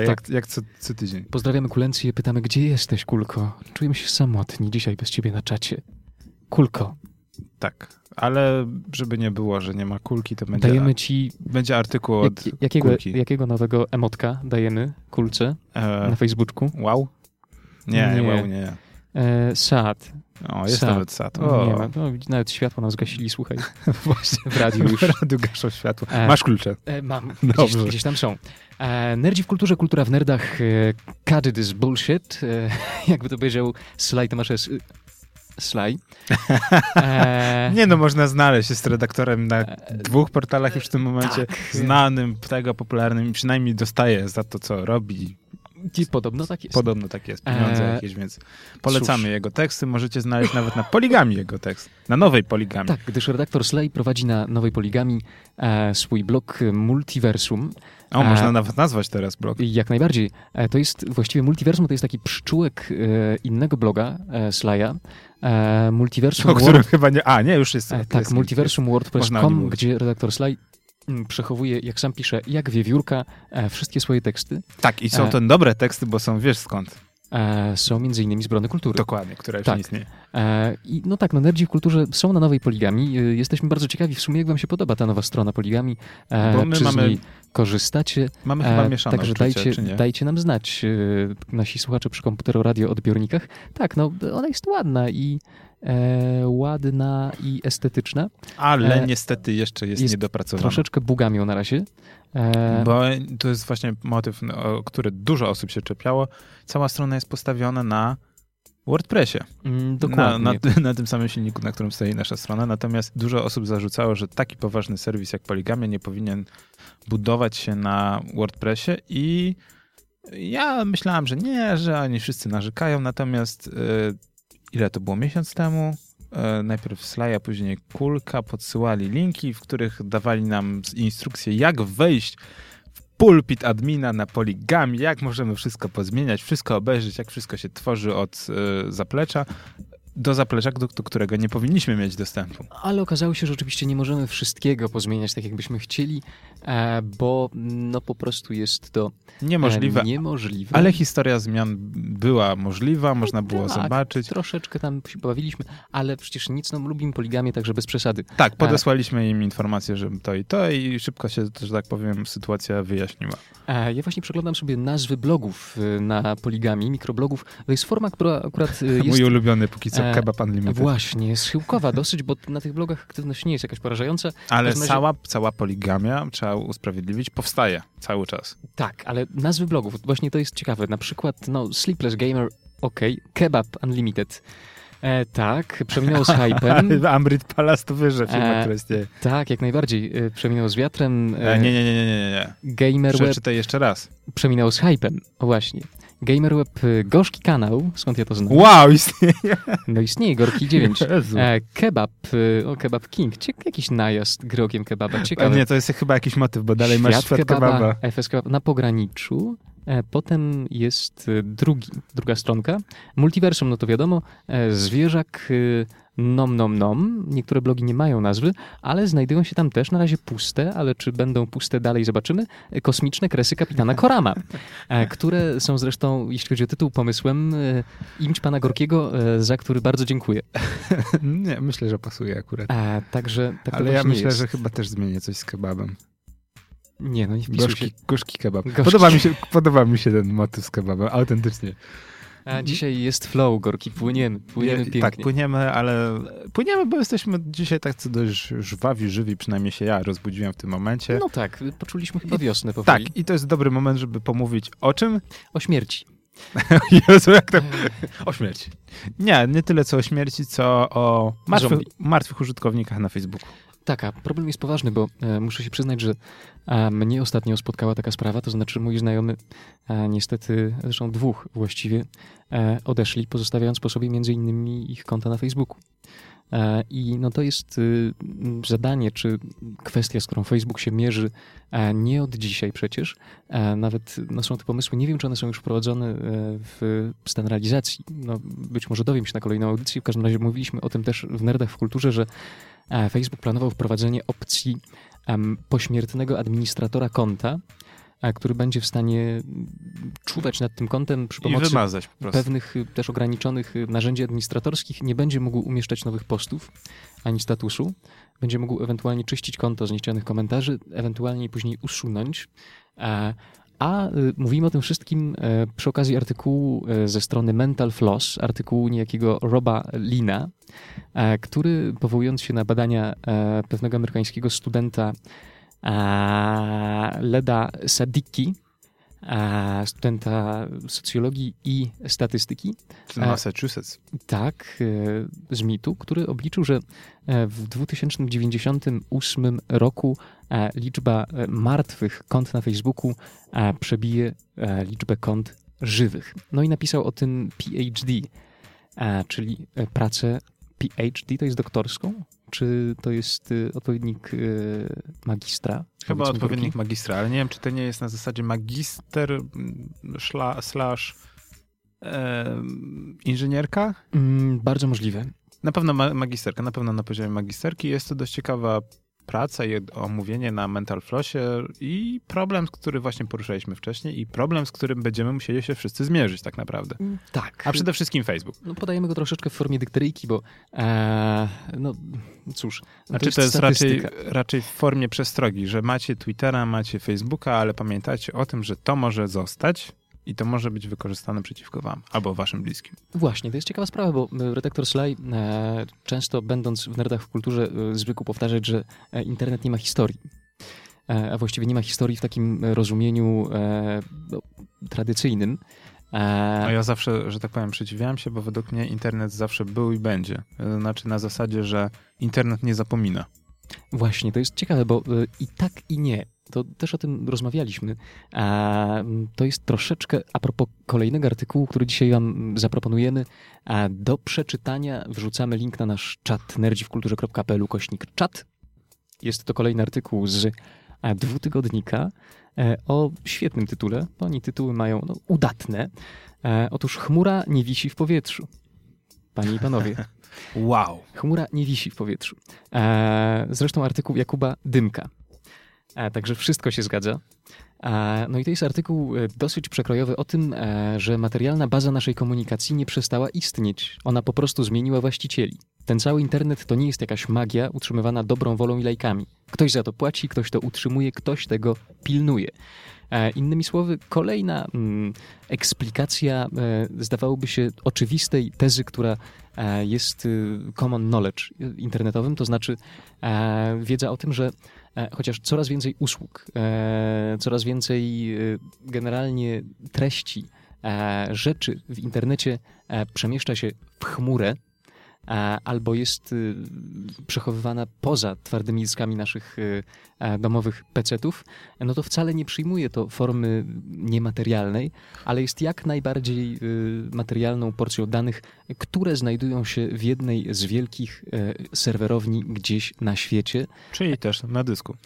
B: jak,
A: Tak.
B: jak co, co tydzień.
A: Pozdrawiamy Kulencję, pytamy, gdzie jesteś, Kulko? Czujemy się samotni dzisiaj bez ciebie na czacie. Kulko,
B: Tak, ale żeby nie było, że nie ma kulki, to będzie,
A: dajemy ci...
B: będzie artykuł od
A: Jak, jakiego,
B: kulki.
A: jakiego nowego emotka dajemy Kulce
B: E,
A: na Facebooku?
B: wow? Nie, nie,
A: Nie.
B: wow, nie.
A: E, sad.
B: O, jest
A: Sad.
B: nawet.
A: Nie
B: O,
A: ma. No, nawet światło nam zgasili, słuchaj.
B: właśnie.
A: W radiu już.
B: W radiu gaszą światło.
A: E,
B: Masz klucze.
A: E, mam.
B: Dobrze.
A: Gdzieś, gdzieś tam są. E, nerdzi w kulturze, kultura w nerdach. E, this bullshit. E, jakby to powiedział Sly Tomaszew. Sly. E,
B: Nie no, można znaleźć. Jest redaktorem na dwóch portalach już w tym momencie.
A: tak.
B: Znanym, tego popularnym i przynajmniej dostaje za to, co robi.
A: I podobno tak jest.
B: Podobno tak jest, pieniądze
A: E,
B: jakieś, więc polecamy
A: cóż.
B: jego teksty. Możecie znaleźć nawet na poligami jego tekst. Na nowej poligami.
A: Tak, gdyż redaktor Slay prowadzi na Nowej Poligami e, swój blog Multiversum.
B: O,
A: E,
B: można nawet nazwać teraz blog.
A: Jak najbardziej. E, To jest właściwie Multiversum, to jest taki przyczółek e, innego bloga e, Slaya. E, Multiversum
B: O którym
A: Word,
B: chyba nie... A, nie, już jest.
A: tak,
B: jest.
A: Multiversum.wordpress.com,
B: mówić.
A: gdzie redaktor Slay przechowuje, jak sam pisze, jak wiewiórka, e, wszystkie swoje teksty.
B: Tak, i są
A: E.
B: to dobre teksty, bo są, wiesz skąd.
A: E, Są między innymi z Brony Kultury.
B: Dokładnie, która już
A: Tak.
B: nie istnieje.
A: I no tak, no nerdzi w kulturze są na nowej poligami. Jesteśmy bardzo ciekawi w sumie, jak wam się podoba ta nowa strona poligami.
B: Bo my
A: czy
B: mamy-
A: z niej korzystacie?
B: Mamy chyba mieszane
A: Także
B: uczucia,
A: dajcie, dajcie nam znać, nasi słuchacze przy komputero radio odbiornikach. Tak, no ona jest ładna i e, ładna i estetyczna.
B: Ale
A: e,
B: niestety jeszcze jest,
A: jest
B: niedopracowana.
A: Troszeczkę bugami na razie. E,
B: Bo to jest właśnie motyw, no, o który dużo osób się czepiało. Cała strona jest postawiona na WordPressie.
A: mm,
B: Na,
A: dokładnie.
B: na, na tym samym silniku, na którym stoi nasza strona. Natomiast dużo osób zarzucało, że taki poważny serwis jak Poligamia nie powinien budować się na WordPressie i ja myślałem, że nie, że oni wszyscy narzekają. Natomiast e, ile to było miesiąc temu? E, najpierw Slaja, później Kulka podsyłali linki, w których dawali nam instrukcje, jak wejść w pulpit admina na poligami, jak możemy wszystko pozmieniać, wszystko obejrzeć, jak wszystko się tworzy od e, zaplecza. Do zaplecza, do, do, którego nie powinniśmy mieć dostępu.
A: Ale okazało się, że oczywiście nie możemy wszystkiego pozmieniać tak, jakbyśmy chcieli, e, bo no po prostu jest to
B: niemożliwe.
A: E, niemożliwe.
B: Ale historia zmian była możliwa, można było
A: tak,
B: zobaczyć.
A: Troszeczkę tam się pobawiliśmy, ale przecież nic, no lubimy poligamię, także bez przesady.
B: Tak, podesłaliśmy im informację, że to i to i szybko się, że tak powiem, sytuacja wyjaśniła.
A: Ja właśnie przeglądam sobie nazwy blogów na poligami, mikroblogów. To jest forma, która akurat jest...
B: Mój ulubiony póki co, Kebab Unlimited.
A: Właśnie, jest schyłkowa dosyć, bo na tych blogach aktywność nie jest jakaś porażająca.
B: Ale razie... cała, cała poligamia, trzeba usprawiedliwić, powstaje cały czas.
A: Tak, ale nazwy blogów, właśnie to jest ciekawe. Na przykład, no, Sleepless Gamer, ok, Kebab Unlimited. E, tak, przeminął z hypem.
B: Amrit Palace to wyżej firma, e, istnieje.
A: Tak, jak najbardziej. E, przeminął z wiatrem.
B: E, nie, nie, nie, nie, nie, nie.
A: Gamer
B: Przeczytaj jeszcze raz.
A: Przeminął z hypem, właśnie. GamerWeb y, gorzki kanał, skąd ja to znam?
B: Wow, istnieje!
A: No istnieje, Gorki 9. E, kebab, y, o Kebab King, Cie, jakiś najazd grokiem kebaba, ciekawe.
B: Nie, to jest chyba jakiś motyw, bo dalej świat masz świat kebaba. kebaba.
A: FS kebab na pograniczu. E, potem jest y, drugi, druga stronka. Multiversum, no to wiadomo, e, zwierzak nom nom nom. Niektóre blogi nie mają nazwy, ale znajdują się tam też na razie puste, ale czy będą puste dalej zobaczymy. Kosmiczne kresy kapitana Korama, e, które są zresztą, jeśli chodzi o tytuł, pomysłem e, imć pana Gorkiego, e, za który bardzo dziękuję.
B: Nie, myślę, że pasuje akurat.
A: A, także tak
B: Ale ja myślę,
A: jest.
B: że chyba też zmienię coś z kebabem.
A: Nie, no nie wpisuj gorzki,
B: kebab. Gorzki. Podoba, mi się, podoba mi się ten motyw z kebabem, autentycznie.
A: A dzisiaj jest flow, Gorki, płyniemy, płyniemy pięknie.
B: Tak, płyniemy, ale płyniemy, bo jesteśmy dzisiaj tak dość żwawi, żywi, przynajmniej się ja rozbudziłem w tym momencie.
A: No tak, poczuliśmy chyba wiosnę
B: powoli. Tak, i to jest dobry moment, żeby pomówić o czym?
A: O śmierci.
B: Jezu, jak to... O śmierci. Nie, nie tyle co o śmierci, co o martwych, martwych użytkownikach na Facebooku.
A: Tak, a problem jest poważny, bo e, muszę się przyznać, że e, mnie ostatnio spotkała taka sprawa, to znaczy mój znajomy, e, niestety, zresztą dwóch właściwie, e, odeszli, pozostawiając po sobie między innymi ich konta na Facebooku. E, I no to jest y, zadanie, czy kwestia, z którą Facebook się mierzy e, nie od dzisiaj przecież. Nawet no są te pomysły, nie wiem, czy one są już wprowadzone w stan realizacji. No, być może dowiem się na kolejną audycję. W każdym razie mówiliśmy o tym też w Nerdach w Kulturze, że E, Facebook planował wprowadzenie opcji pośmiertnego administratora konta, e, który będzie w stanie czuwać nad tym kontem przy pomocy pewnych y, też ograniczonych y, narzędzi administratorskich. Nie będzie mógł umieszczać nowych postów ani statusu. Będzie mógł ewentualnie czyścić konto z niechcianych komentarzy, ewentualnie później usunąć. E, a y, mówimy o tym wszystkim przy okazji artykułu ze strony Mental Floss, artykułu niejakiego Roba Lina, E, który powołując się na badania e, pewnego amerykańskiego studenta e, Leda Sadiki, studenta socjologii i statystyki.
B: Z Massachusetts.
A: Tak, z mitu, który obliczył, że w 2098 roku liczba martwych kont na Facebooku przebije liczbę kont żywych. No i napisał o tym PhD, czyli pracę PhD to jest doktorską? Czy to jest y, odpowiednik y, magistra?
B: Chyba odpowiednik drogi? magistra, ale nie wiem, czy to nie jest na zasadzie magister szla, slash e, inżynierka?
A: Mm, bardzo możliwe.
B: Na pewno ma magisterka, na pewno na poziomie magisterki. Jest to dość ciekawa praca i omówienie na Mental Flossie i problem, który właśnie poruszaliśmy wcześniej i problem, z którym będziemy musieli się wszyscy zmierzyć tak naprawdę. Mm,
A: tak.
B: A przede wszystkim Facebook.
A: No podajemy go troszeczkę w formie dykteryjki, bo e, no cóż.
B: Znaczy to jest, to jest raczej, raczej w formie przestrogi, że macie Twittera, macie Facebooka, ale pamiętajcie o tym, że to może zostać i to może być wykorzystane przeciwko wam albo waszym bliskim.
A: Właśnie, to jest ciekawa sprawa, bo e, redaktor Sly e, często będąc w Nerdach w Kulturze e, zwykł powtarzać, że e, internet nie ma historii. E, a właściwie nie ma historii w takim rozumieniu e, no, tradycyjnym.
B: No ja zawsze, że tak powiem, przeciwiałem się, bo według mnie internet zawsze był i będzie. Znaczy na zasadzie, że internet nie zapomina.
A: Właśnie, to jest ciekawe, bo i tak i nie to też o tym rozmawialiśmy. To jest troszeczkę a propos kolejnego artykułu, który dzisiaj Wam zaproponujemy. Do przeczytania wrzucamy link na nasz czat nerdziwkulturze.pl kośnik czat. Jest to kolejny artykuł z dwutygodnika e, o świetnym tytule. Oni tytuły mają no, udatne. E, otóż chmura nie wisi w powietrzu. panie i panowie.
B: Wow.
A: Chmura nie wisi w powietrzu. E, zresztą artykuł Jakuba Dymka. E, także wszystko się zgadza. E, no i to jest artykuł e, dosyć przekrojowy o tym, że materialna baza naszej komunikacji nie przestała istnieć. Ona po prostu zmieniła właścicieli. Ten cały internet to nie jest jakaś magia utrzymywana dobrą wolą i lajkami. Ktoś za to płaci, ktoś to utrzymuje, ktoś tego pilnuje. Innymi słowy, kolejna mm, eksplikacja zdawałoby się oczywistej tezy, która jest y, common knowledge internetowym, to znaczy wiedza o tym, że E, chociaż coraz więcej usług, e, coraz więcej e, generalnie treści, rzeczy w internecie przemieszcza się w chmurę, albo jest y, przechowywana poza twardymi dyskami naszych y, domowych pecetów, no to wcale nie przyjmuje to formy niematerialnej, ale jest jak najbardziej y, materialną porcją danych, które znajdują się w jednej z wielkich serwerowni gdzieś na świecie.
B: Czyli też na dysku.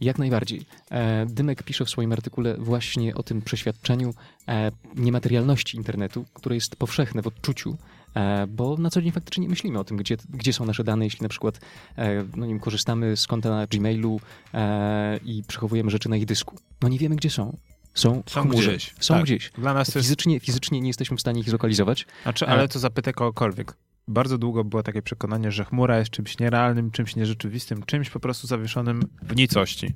A: Jak najbardziej. E, Dymek pisze w swoim artykule właśnie o tym przeświadczeniu e, niematerialności internetu, które jest powszechne w odczuciu, e, bo na co dzień faktycznie nie myślimy o tym, gdzie, gdzie są nasze dane, jeśli na przykład no nie wiem, korzystamy z konta na Gmailu i przechowujemy rzeczy na ich dysku. No nie wiemy, gdzie są. Są,
B: są
A: chmurze.
B: gdzieś.
A: Są
B: tak.
A: gdzieś. Dla nas fizycznie, jest... fizycznie nie jesteśmy w stanie ich zlokalizować.
B: Znaczy, ale to zapytaj kogokolwiek bardzo długo było takie przekonanie, że chmura jest czymś nierealnym, czymś nierzeczywistym, czymś po prostu zawieszonym w nicości.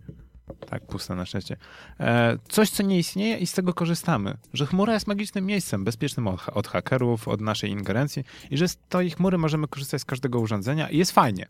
B: Tak, puste na szczęście. E, coś, co nie istnieje i z tego korzystamy. Że chmura jest magicznym miejscem, bezpiecznym od, od hakerów, od naszej ingerencji i że z tej chmury możemy korzystać z każdego urządzenia i jest fajnie.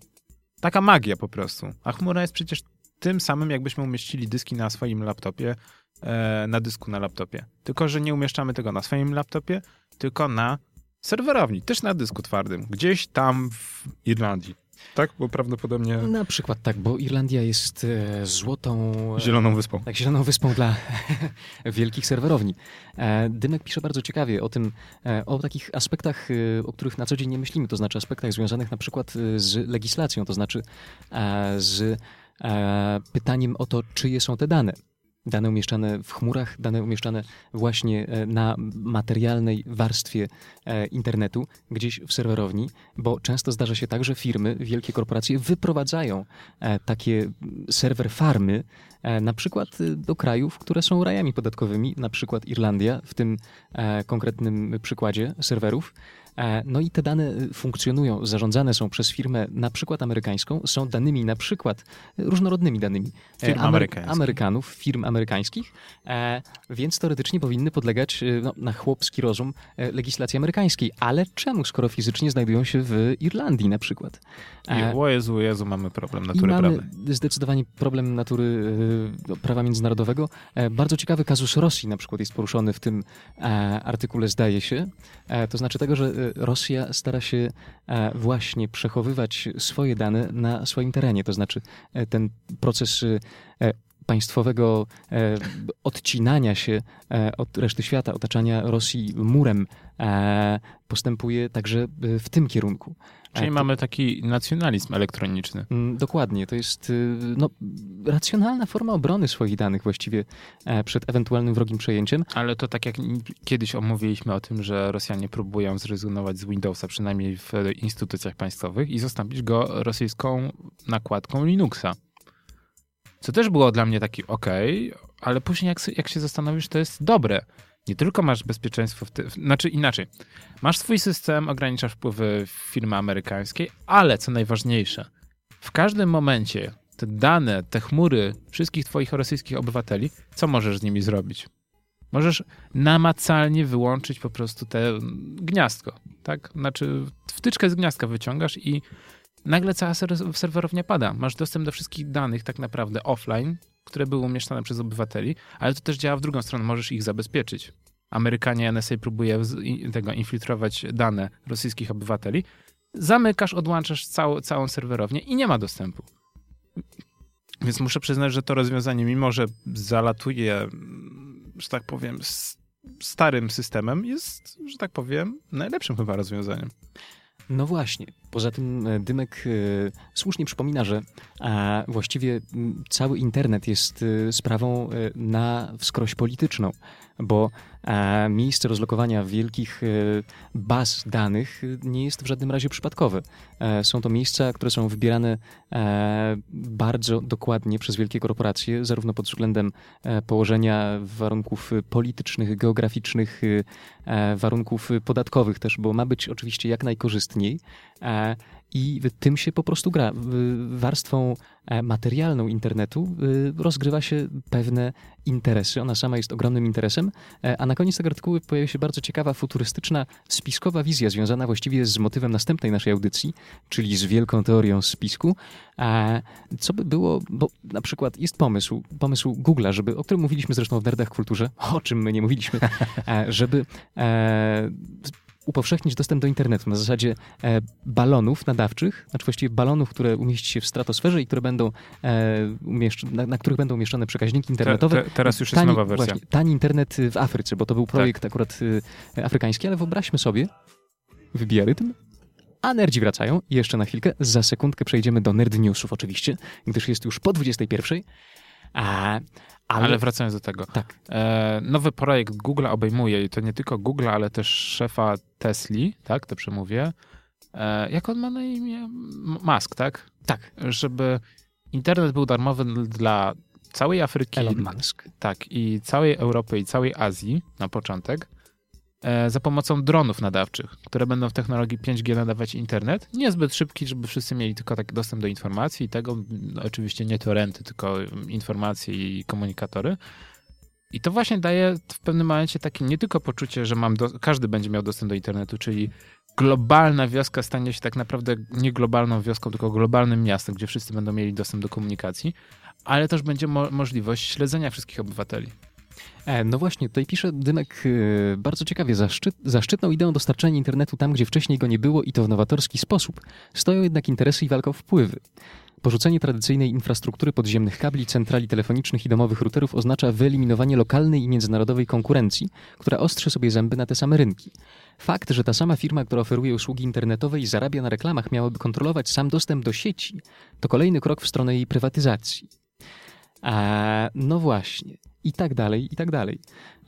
B: Taka magia po prostu. A chmura jest przecież tym samym, jakbyśmy umieścili dyski na swoim laptopie, e, na dysku na laptopie. Tylko, że nie umieszczamy tego na swoim laptopie, tylko na serwerowni, też na dysku twardym, gdzieś tam w Irlandii. Tak, bo prawdopodobnie.
A: Na przykład tak, bo Irlandia jest e, złotą.
B: Zieloną wyspą.
A: Tak, zieloną wyspą dla wielkich serwerowni. E, Dymek pisze bardzo ciekawie o tym, e, o takich aspektach, o których na co dzień nie myślimy, to znaczy aspektach związanych na przykład z legislacją, to znaczy z pytaniem o to, czyje są te dane dane umieszczane w chmurach, dane umieszczane właśnie e, na materialnej warstwie e, internetu, gdzieś w serwerowni, bo często zdarza się tak, że firmy, wielkie korporacje wyprowadzają e, takie serwer farmy, na przykład do krajów, które są rajami podatkowymi, na przykład Irlandia, w tym konkretnym przykładzie serwerów, no i te dane y, funkcjonują, zarządzane są przez firmę na przykład amerykańską, są danymi na przykład różnorodnymi danymi
B: e, firm Amery
A: Amerykanów, firm amerykańskich, e, więc teoretycznie powinny podlegać y, no, na chłopski rozum legislacji amerykańskiej. Ale czemu, skoro fizycznie znajdują się w Irlandii na przykład?
B: I, o Jezu, Jezu, mamy problem natury
A: mamy
B: prawnej.
A: zdecydowanie problem natury y, no, prawa międzynarodowego. Bardzo ciekawy kazus Rosji na przykład jest poruszony w tym artykule, zdaje się. To znaczy tego, że Rosja stara się e, właśnie przechowywać swoje dane na swoim terenie. To znaczy e, ten proces e, państwowego odcinania się od reszty świata, otaczania Rosji murem postępuje także w tym kierunku.
B: Czyli to... mamy taki nacjonalizm elektroniczny.
A: Mm, dokładnie. To jest y, no, racjonalna forma obrony swoich danych właściwie e, przed ewentualnym wrogim przejęciem.
B: Ale to tak jak kiedyś omówiliśmy o tym, że Rosjanie próbują zrezygnować z Windowsa, przynajmniej w instytucjach państwowych i zastąpić go rosyjską nakładką Linuxa. Co też było dla mnie taki ok, ale później jak, jak się zastanowisz, to jest dobre nie tylko masz bezpieczeństwo, w ty... znaczy inaczej, masz swój system, ograniczasz wpływy firmy amerykańskiej, ale co najważniejsze, w każdym momencie te dane, te chmury wszystkich twoich rosyjskich obywateli, co możesz z nimi zrobić? Możesz namacalnie wyłączyć po prostu te gniazdko, tak? Znaczy wtyczkę z gniazdka wyciągasz i nagle cała serwerownia pada. Masz dostęp do wszystkich danych tak naprawdę offline, które były umieszczane przez obywateli, ale to też działa w drugą stronę, możesz ich zabezpieczyć. Amerykanie NSA próbuje tego infiltrować dane rosyjskich obywateli. Zamykasz, odłączasz całą, całą serwerownię i nie ma dostępu. Więc muszę przyznać, że to rozwiązanie, mimo że zalatuje, że tak powiem, starym systemem, jest, że tak powiem, najlepszym chyba rozwiązaniem.
A: No właśnie. Poza tym e, Dymek e, słusznie przypomina, że właściwie cały internet jest e, sprawą na wskroś polityczną, bo miejsce rozlokowania wielkich baz danych nie jest w żadnym razie przypadkowe. Są to miejsca, które są wybierane bardzo dokładnie przez wielkie korporacje, zarówno pod względem położenia warunków politycznych, geograficznych, warunków podatkowych też, bo ma być oczywiście jak najkorzystniej i tym się po prostu gra. Warstwą e, materialną internetu rozgrywa się pewne interesy. Ona sama jest ogromnym interesem, e, a na koniec tego artykułu pojawia się bardzo ciekawa, futurystyczna, spiskowa wizja związana właściwie z motywem następnej naszej audycji, czyli z wielką teorią spisku. Co by było, bo na przykład jest pomysł, pomysł Google'a, żeby, o którym mówiliśmy zresztą w Nerdach Kulturze, o czym my nie mówiliśmy, e, żeby upowszechnić dostęp do internetu na zasadzie e, balonów nadawczych, znaczy właściwie balonów, które umieści się w stratosferze i które będą e, na, na, których będą umieszczone przekaźniki internetowe. Te,
B: te, teraz już tani, jest nowa wersja. Właśnie,
A: tani internet w Afryce, bo to był projekt tak. akurat e, afrykański, ale wyobraźmy sobie, wybija rytm, a nerdzi wracają i jeszcze na chwilkę, za sekundkę przejdziemy do nerd newsów oczywiście, gdyż jest już po 21. A,
B: ale, ale wracając do tego.
A: Tak.
B: E, nowy projekt Google obejmuje i to nie tylko Google, ale też szefa Tesli, tak, to przemówię. E, jak on ma na imię? Musk, tak?
A: Tak.
B: Żeby internet był darmowy dla całej Afryki.
A: Elon Musk.
B: Tak, i całej Europy i całej Azji na początek. E, za pomocą dronów nadawczych, które będą w technologii 5G nadawać internet. Niezbyt szybki, żeby wszyscy mieli tylko taki dostęp do informacji i tego, no, oczywiście nie torenty, tylko informacje i komunikatory. I to właśnie daje w pewnym momencie takie nie tylko poczucie, że mam do, każdy będzie miał dostęp do internetu, czyli globalna wioska stanie się tak naprawdę nie globalną wioską, tylko globalnym miastem, gdzie wszyscy będą mieli dostęp do komunikacji, ale też będzie mo możliwość śledzenia wszystkich obywateli.
A: E, no właśnie, tutaj pisze Dymek e, bardzo ciekawie. Zaszczyt, zaszczytną ideą dostarczania internetu tam, gdzie wcześniej go nie było i to w nowatorski sposób. Stoją jednak interesy i walka o wpływy. Porzucenie tradycyjnej infrastruktury podziemnych kabli, centrali telefonicznych i domowych routerów oznacza wyeliminowanie lokalnej i międzynarodowej konkurencji, która ostrzy sobie zęby na te same rynki. Fakt, że ta sama firma, która oferuje usługi internetowe i zarabia na reklamach, miałaby kontrolować sam dostęp do sieci, to kolejny krok w stronę jej prywatyzacji. A, no właśnie i tak dalej, i tak dalej.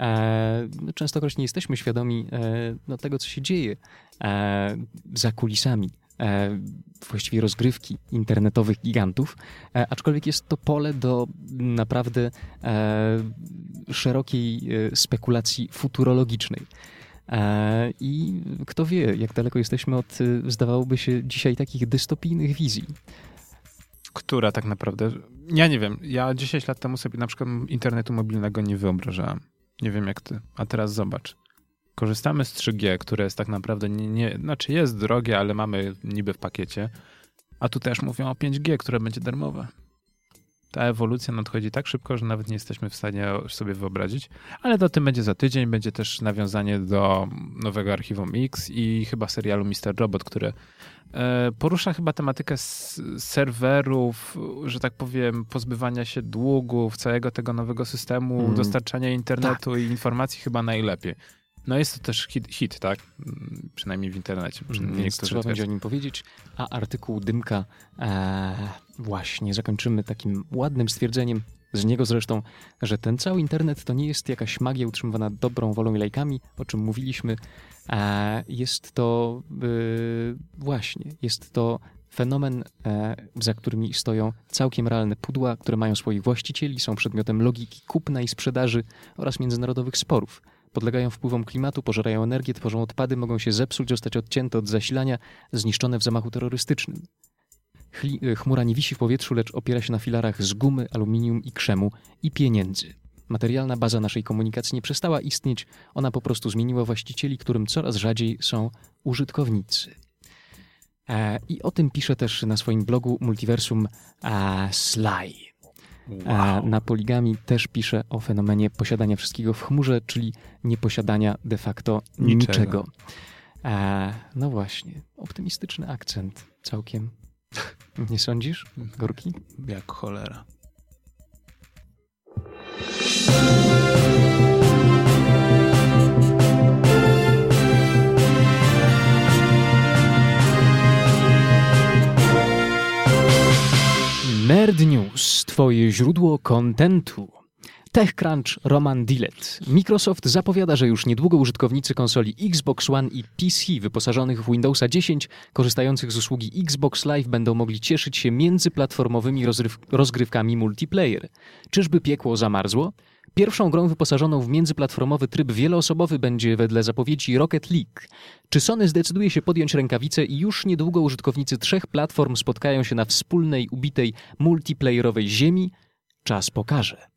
A: E, częstokroć nie jesteśmy świadomi e, no, tego, co się dzieje e, za kulisami e, właściwie rozgrywki internetowych gigantów, e, aczkolwiek jest to pole do naprawdę e, szerokiej spekulacji futurologicznej. I kto wie, jak daleko jesteśmy od, zdawałoby się, dzisiaj takich dystopijnych wizji
B: która tak naprawdę. Ja nie wiem. Ja 10 lat temu sobie na przykład internetu mobilnego nie wyobrażałem. Nie wiem jak ty. A teraz zobacz. Korzystamy z 3G, które jest tak naprawdę nie, nie znaczy jest drogie, ale mamy niby w pakiecie. A tu też mówią o 5G, które będzie darmowe. Ta ewolucja nadchodzi tak szybko, że nawet nie jesteśmy w stanie sobie wyobrazić. Ale to tym będzie za tydzień. Będzie też nawiązanie do nowego archiwum X i chyba serialu Mr. Robot, które porusza chyba tematykę serwerów, że tak powiem, pozbywania się długów, całego tego nowego systemu mm. dostarczania internetu tak. i informacji chyba najlepiej. No jest to też hit, hit tak? Mm, przynajmniej w internecie.
A: Przynajmniej Więc trzeba będzie o nim powiedzieć. A artykuł Dymka e, właśnie zakończymy takim ładnym stwierdzeniem, z niego zresztą, że ten cały internet to nie jest jakaś magia utrzymywana dobrą wolą i lajkami, o czym mówiliśmy, jest to y, właśnie, jest to fenomen, e, za którymi stoją całkiem realne pudła, które mają swoich właścicieli, są przedmiotem logiki kupna i sprzedaży oraz międzynarodowych sporów. Podlegają wpływom klimatu, pożerają energię, tworzą odpady, mogą się zepsuć, zostać odcięte od zasilania, zniszczone w zamachu terrorystycznym. Chli, chmura nie wisi w powietrzu, lecz opiera się na filarach z gumy, aluminium i krzemu i pieniędzy. Materialna baza naszej komunikacji nie przestała istnieć, ona po prostu zmieniła właścicieli, którym coraz rzadziej są użytkownicy. E, I o tym pisze też na swoim blogu Multiversum e, Sly. Wow. Na Poligami też pisze o fenomenie posiadania wszystkiego w chmurze, czyli nieposiadania de facto niczego. niczego. E, no właśnie, optymistyczny akcent całkiem. Nie sądzisz? Gorki?
B: Jak cholera.
A: Nerd News, twoje źródło kontentu. TechCrunch Roman Dillet. Microsoft zapowiada, że już niedługo użytkownicy konsoli Xbox One i PC wyposażonych w Windowsa 10, korzystających z usługi Xbox Live, będą mogli cieszyć się międzyplatformowymi rozgrywkami multiplayer. Czyżby piekło zamarzło? Pierwszą grą wyposażoną w międzyplatformowy tryb wieloosobowy będzie wedle zapowiedzi Rocket League. Czy Sony zdecyduje się podjąć rękawice i już niedługo użytkownicy trzech platform spotkają się na wspólnej, ubitej, multiplayerowej ziemi? Czas pokaże.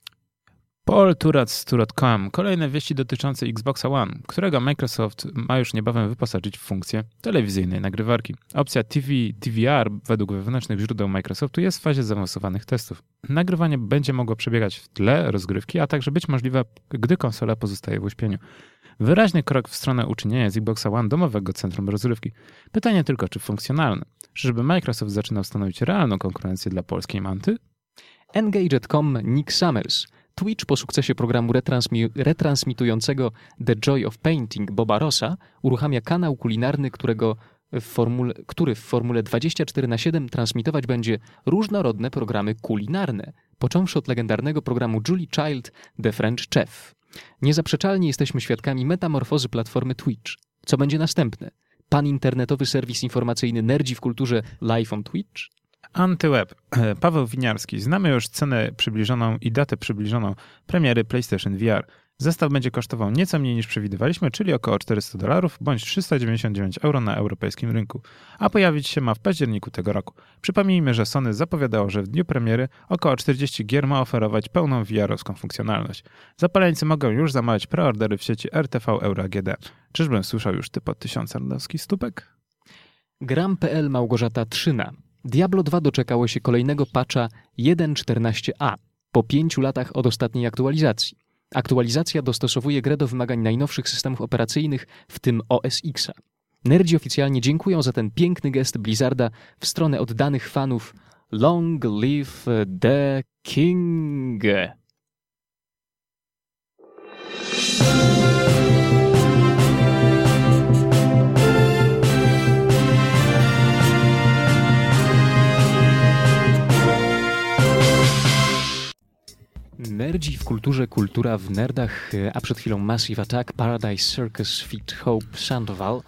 B: PaulTurac.com. Kolejne wieści dotyczące Xboxa One, którego Microsoft ma już niebawem wyposażyć w funkcję telewizyjnej nagrywarki. Opcja TV DVR według wewnętrznych źródeł Microsoftu jest w fazie zaawansowanych testów. Nagrywanie będzie mogło przebiegać w tle rozgrywki, a także być możliwe, gdy konsola pozostaje w uśpieniu. Wyraźny krok w stronę uczynienia z Xboxa One domowego centrum rozrywki. Pytanie tylko, czy funkcjonalne. Czyżby Microsoft zaczynał stanowić realną konkurencję dla polskiej Manty?
A: Engaged.com Nick Summers Twitch po sukcesie programu retransmi retransmitującego The Joy of Painting Boba Rossa uruchamia kanał kulinarny, którego w formule, który w formule 24 na 7 transmitować będzie różnorodne programy kulinarne, począwszy od legendarnego programu Julie Child The French Chef. Niezaprzeczalnie jesteśmy świadkami metamorfozy platformy Twitch. Co będzie następne? Pan internetowy serwis informacyjny Nerdzi w kulturze live on Twitch?
B: Antyweb. Paweł Winiarski. Znamy już cenę przybliżoną i datę przybliżoną premiery PlayStation VR. Zestaw będzie kosztował nieco mniej niż przewidywaliśmy, czyli około 400 dolarów bądź 399 euro na europejskim rynku, a pojawić się ma w październiku tego roku. Przypomnijmy, że Sony zapowiadało, że w dniu premiery około 40 gier ma oferować pełną VR-owską funkcjonalność. Zapaleńcy mogą już zamawiać preordery w sieci RTV Euro AGD. Czyżbym słyszał już typ od tysiącardowski stópek?
A: Gram.pl Małgorzata Trzyna. Diablo 2 doczekało się kolejnego patcha 1.14a po pięciu latach od ostatniej aktualizacji. Aktualizacja dostosowuje grę do wymagań najnowszych systemów operacyjnych, w tym OS Xa. Nerdzi oficjalnie dziękują za ten piękny gest Blizzarda w stronę oddanych fanów Long live the King! Nerdzi w kulturze, kultura w nerdach, a przed chwilą Massive Attack, Paradise Circus, Feet Hope, Sandoval.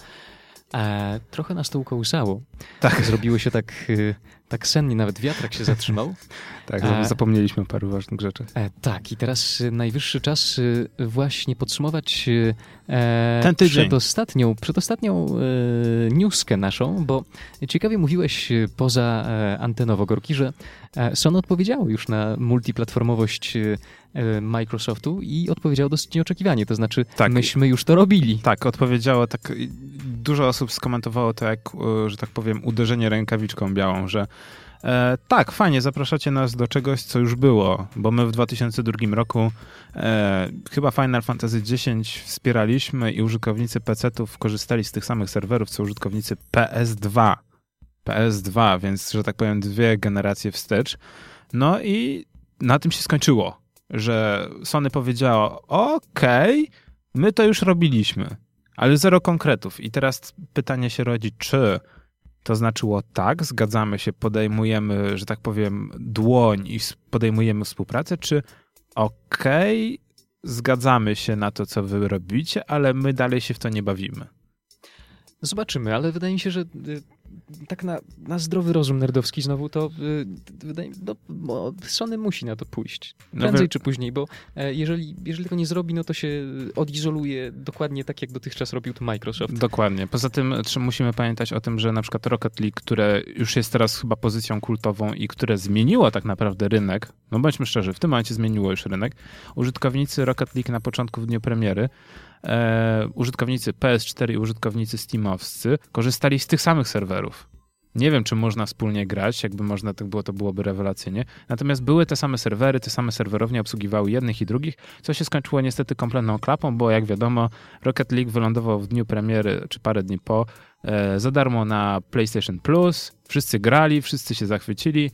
A: E, trochę nas to ukołysało. Tak. Zrobiło się tak, e, tak sennie, nawet wiatrak się zatrzymał.
B: tak, e, zapomnieliśmy o paru ważnych rzeczach.
A: E, tak, i teraz e, najwyższy czas e, właśnie podsumować Ten
B: tydzień.
A: przedostatnią, przedostatnią newskę naszą, bo ciekawie mówiłeś poza antenowo, Gorki, że Sony odpowiedziało już na multiplatformowość Microsoftu i odpowiedziało dosyć nieoczekiwanie, to znaczy tak. myśmy już to robili.
B: Tak, odpowiedziało tak dużo osób skomentowało to jak, e, że tak powiem, uderzenie rękawiczką białą, że e, tak, fajnie, zapraszacie nas do czegoś, co już było, bo my w 2002 roku e, chyba Final Fantasy X wspieraliśmy i użytkownicy PC-ów korzystali z tych samych serwerów, co użytkownicy PS2. PS2, więc, że tak powiem, dwie generacje wstecz. No i na tym się skończyło, że Sony powiedziało, okej, okay, my to już robiliśmy ale zero konkretów. I teraz pytanie się rodzi, czy to znaczyło tak, zgadzamy się, podejmujemy, że tak powiem, dłoń i podejmujemy współpracę, czy okej, okay, zgadzamy się na to, co wy robicie, ale my dalej się w to nie bawimy.
A: Zobaczymy, ale wydaje mi się, że y, tak na, na zdrowy rozum nerdowski znowu, to yy, no, Sony musi na to pójść. No Prędzej no, czy później, bo e, jeżeli, jeżeli tego nie zrobi, no to się odizoluje dokładnie tak, jak dotychczas robił to Microsoft.
B: Dokładnie. Poza tym musimy pamiętać o tym, że na przykład Rocket League, które już jest teraz chyba pozycją kultową i które zmieniło tak naprawdę rynek, no bądźmy szczerzy, w tym momencie zmieniło już rynek, użytkownicy Rocket League na początku w dniu premiery e, użytkownicy PS4 i użytkownicy Steamowscy korzystali z tych samych serwerów. Nie wiem, czy można wspólnie grać, jakby można tak było, to byłoby rewelacyjnie. Natomiast były te same serwery, te same serwerownie obsługiwały jednych i drugich, co się skończyło niestety kompletną klapą, bo jak wiadomo, Rocket League wylądował w dniu premiery, czy parę dni po, e, za darmo na PlayStation Plus. Wszyscy grali, wszyscy się zachwycili.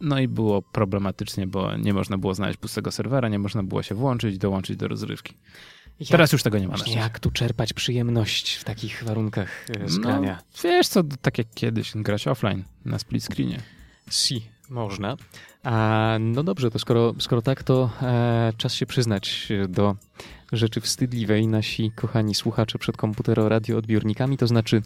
B: No i było problematycznie, bo nie można było znaleźć pustego serwera, nie można było się włączyć, dołączyć do rozrywki. Jak, Teraz już tego nie ma.
A: Jak tu czerpać przyjemność w takich warunkach e, no?
B: No, wiesz co, tak jak kiedyś, grać offline na split screenie.
A: Si. Można. A, no dobrze, to skoro, skoro tak, to e, czas się przyznać do rzeczy wstydliwej, nasi kochani słuchacze przed komputero-radioodbiornikami, to znaczy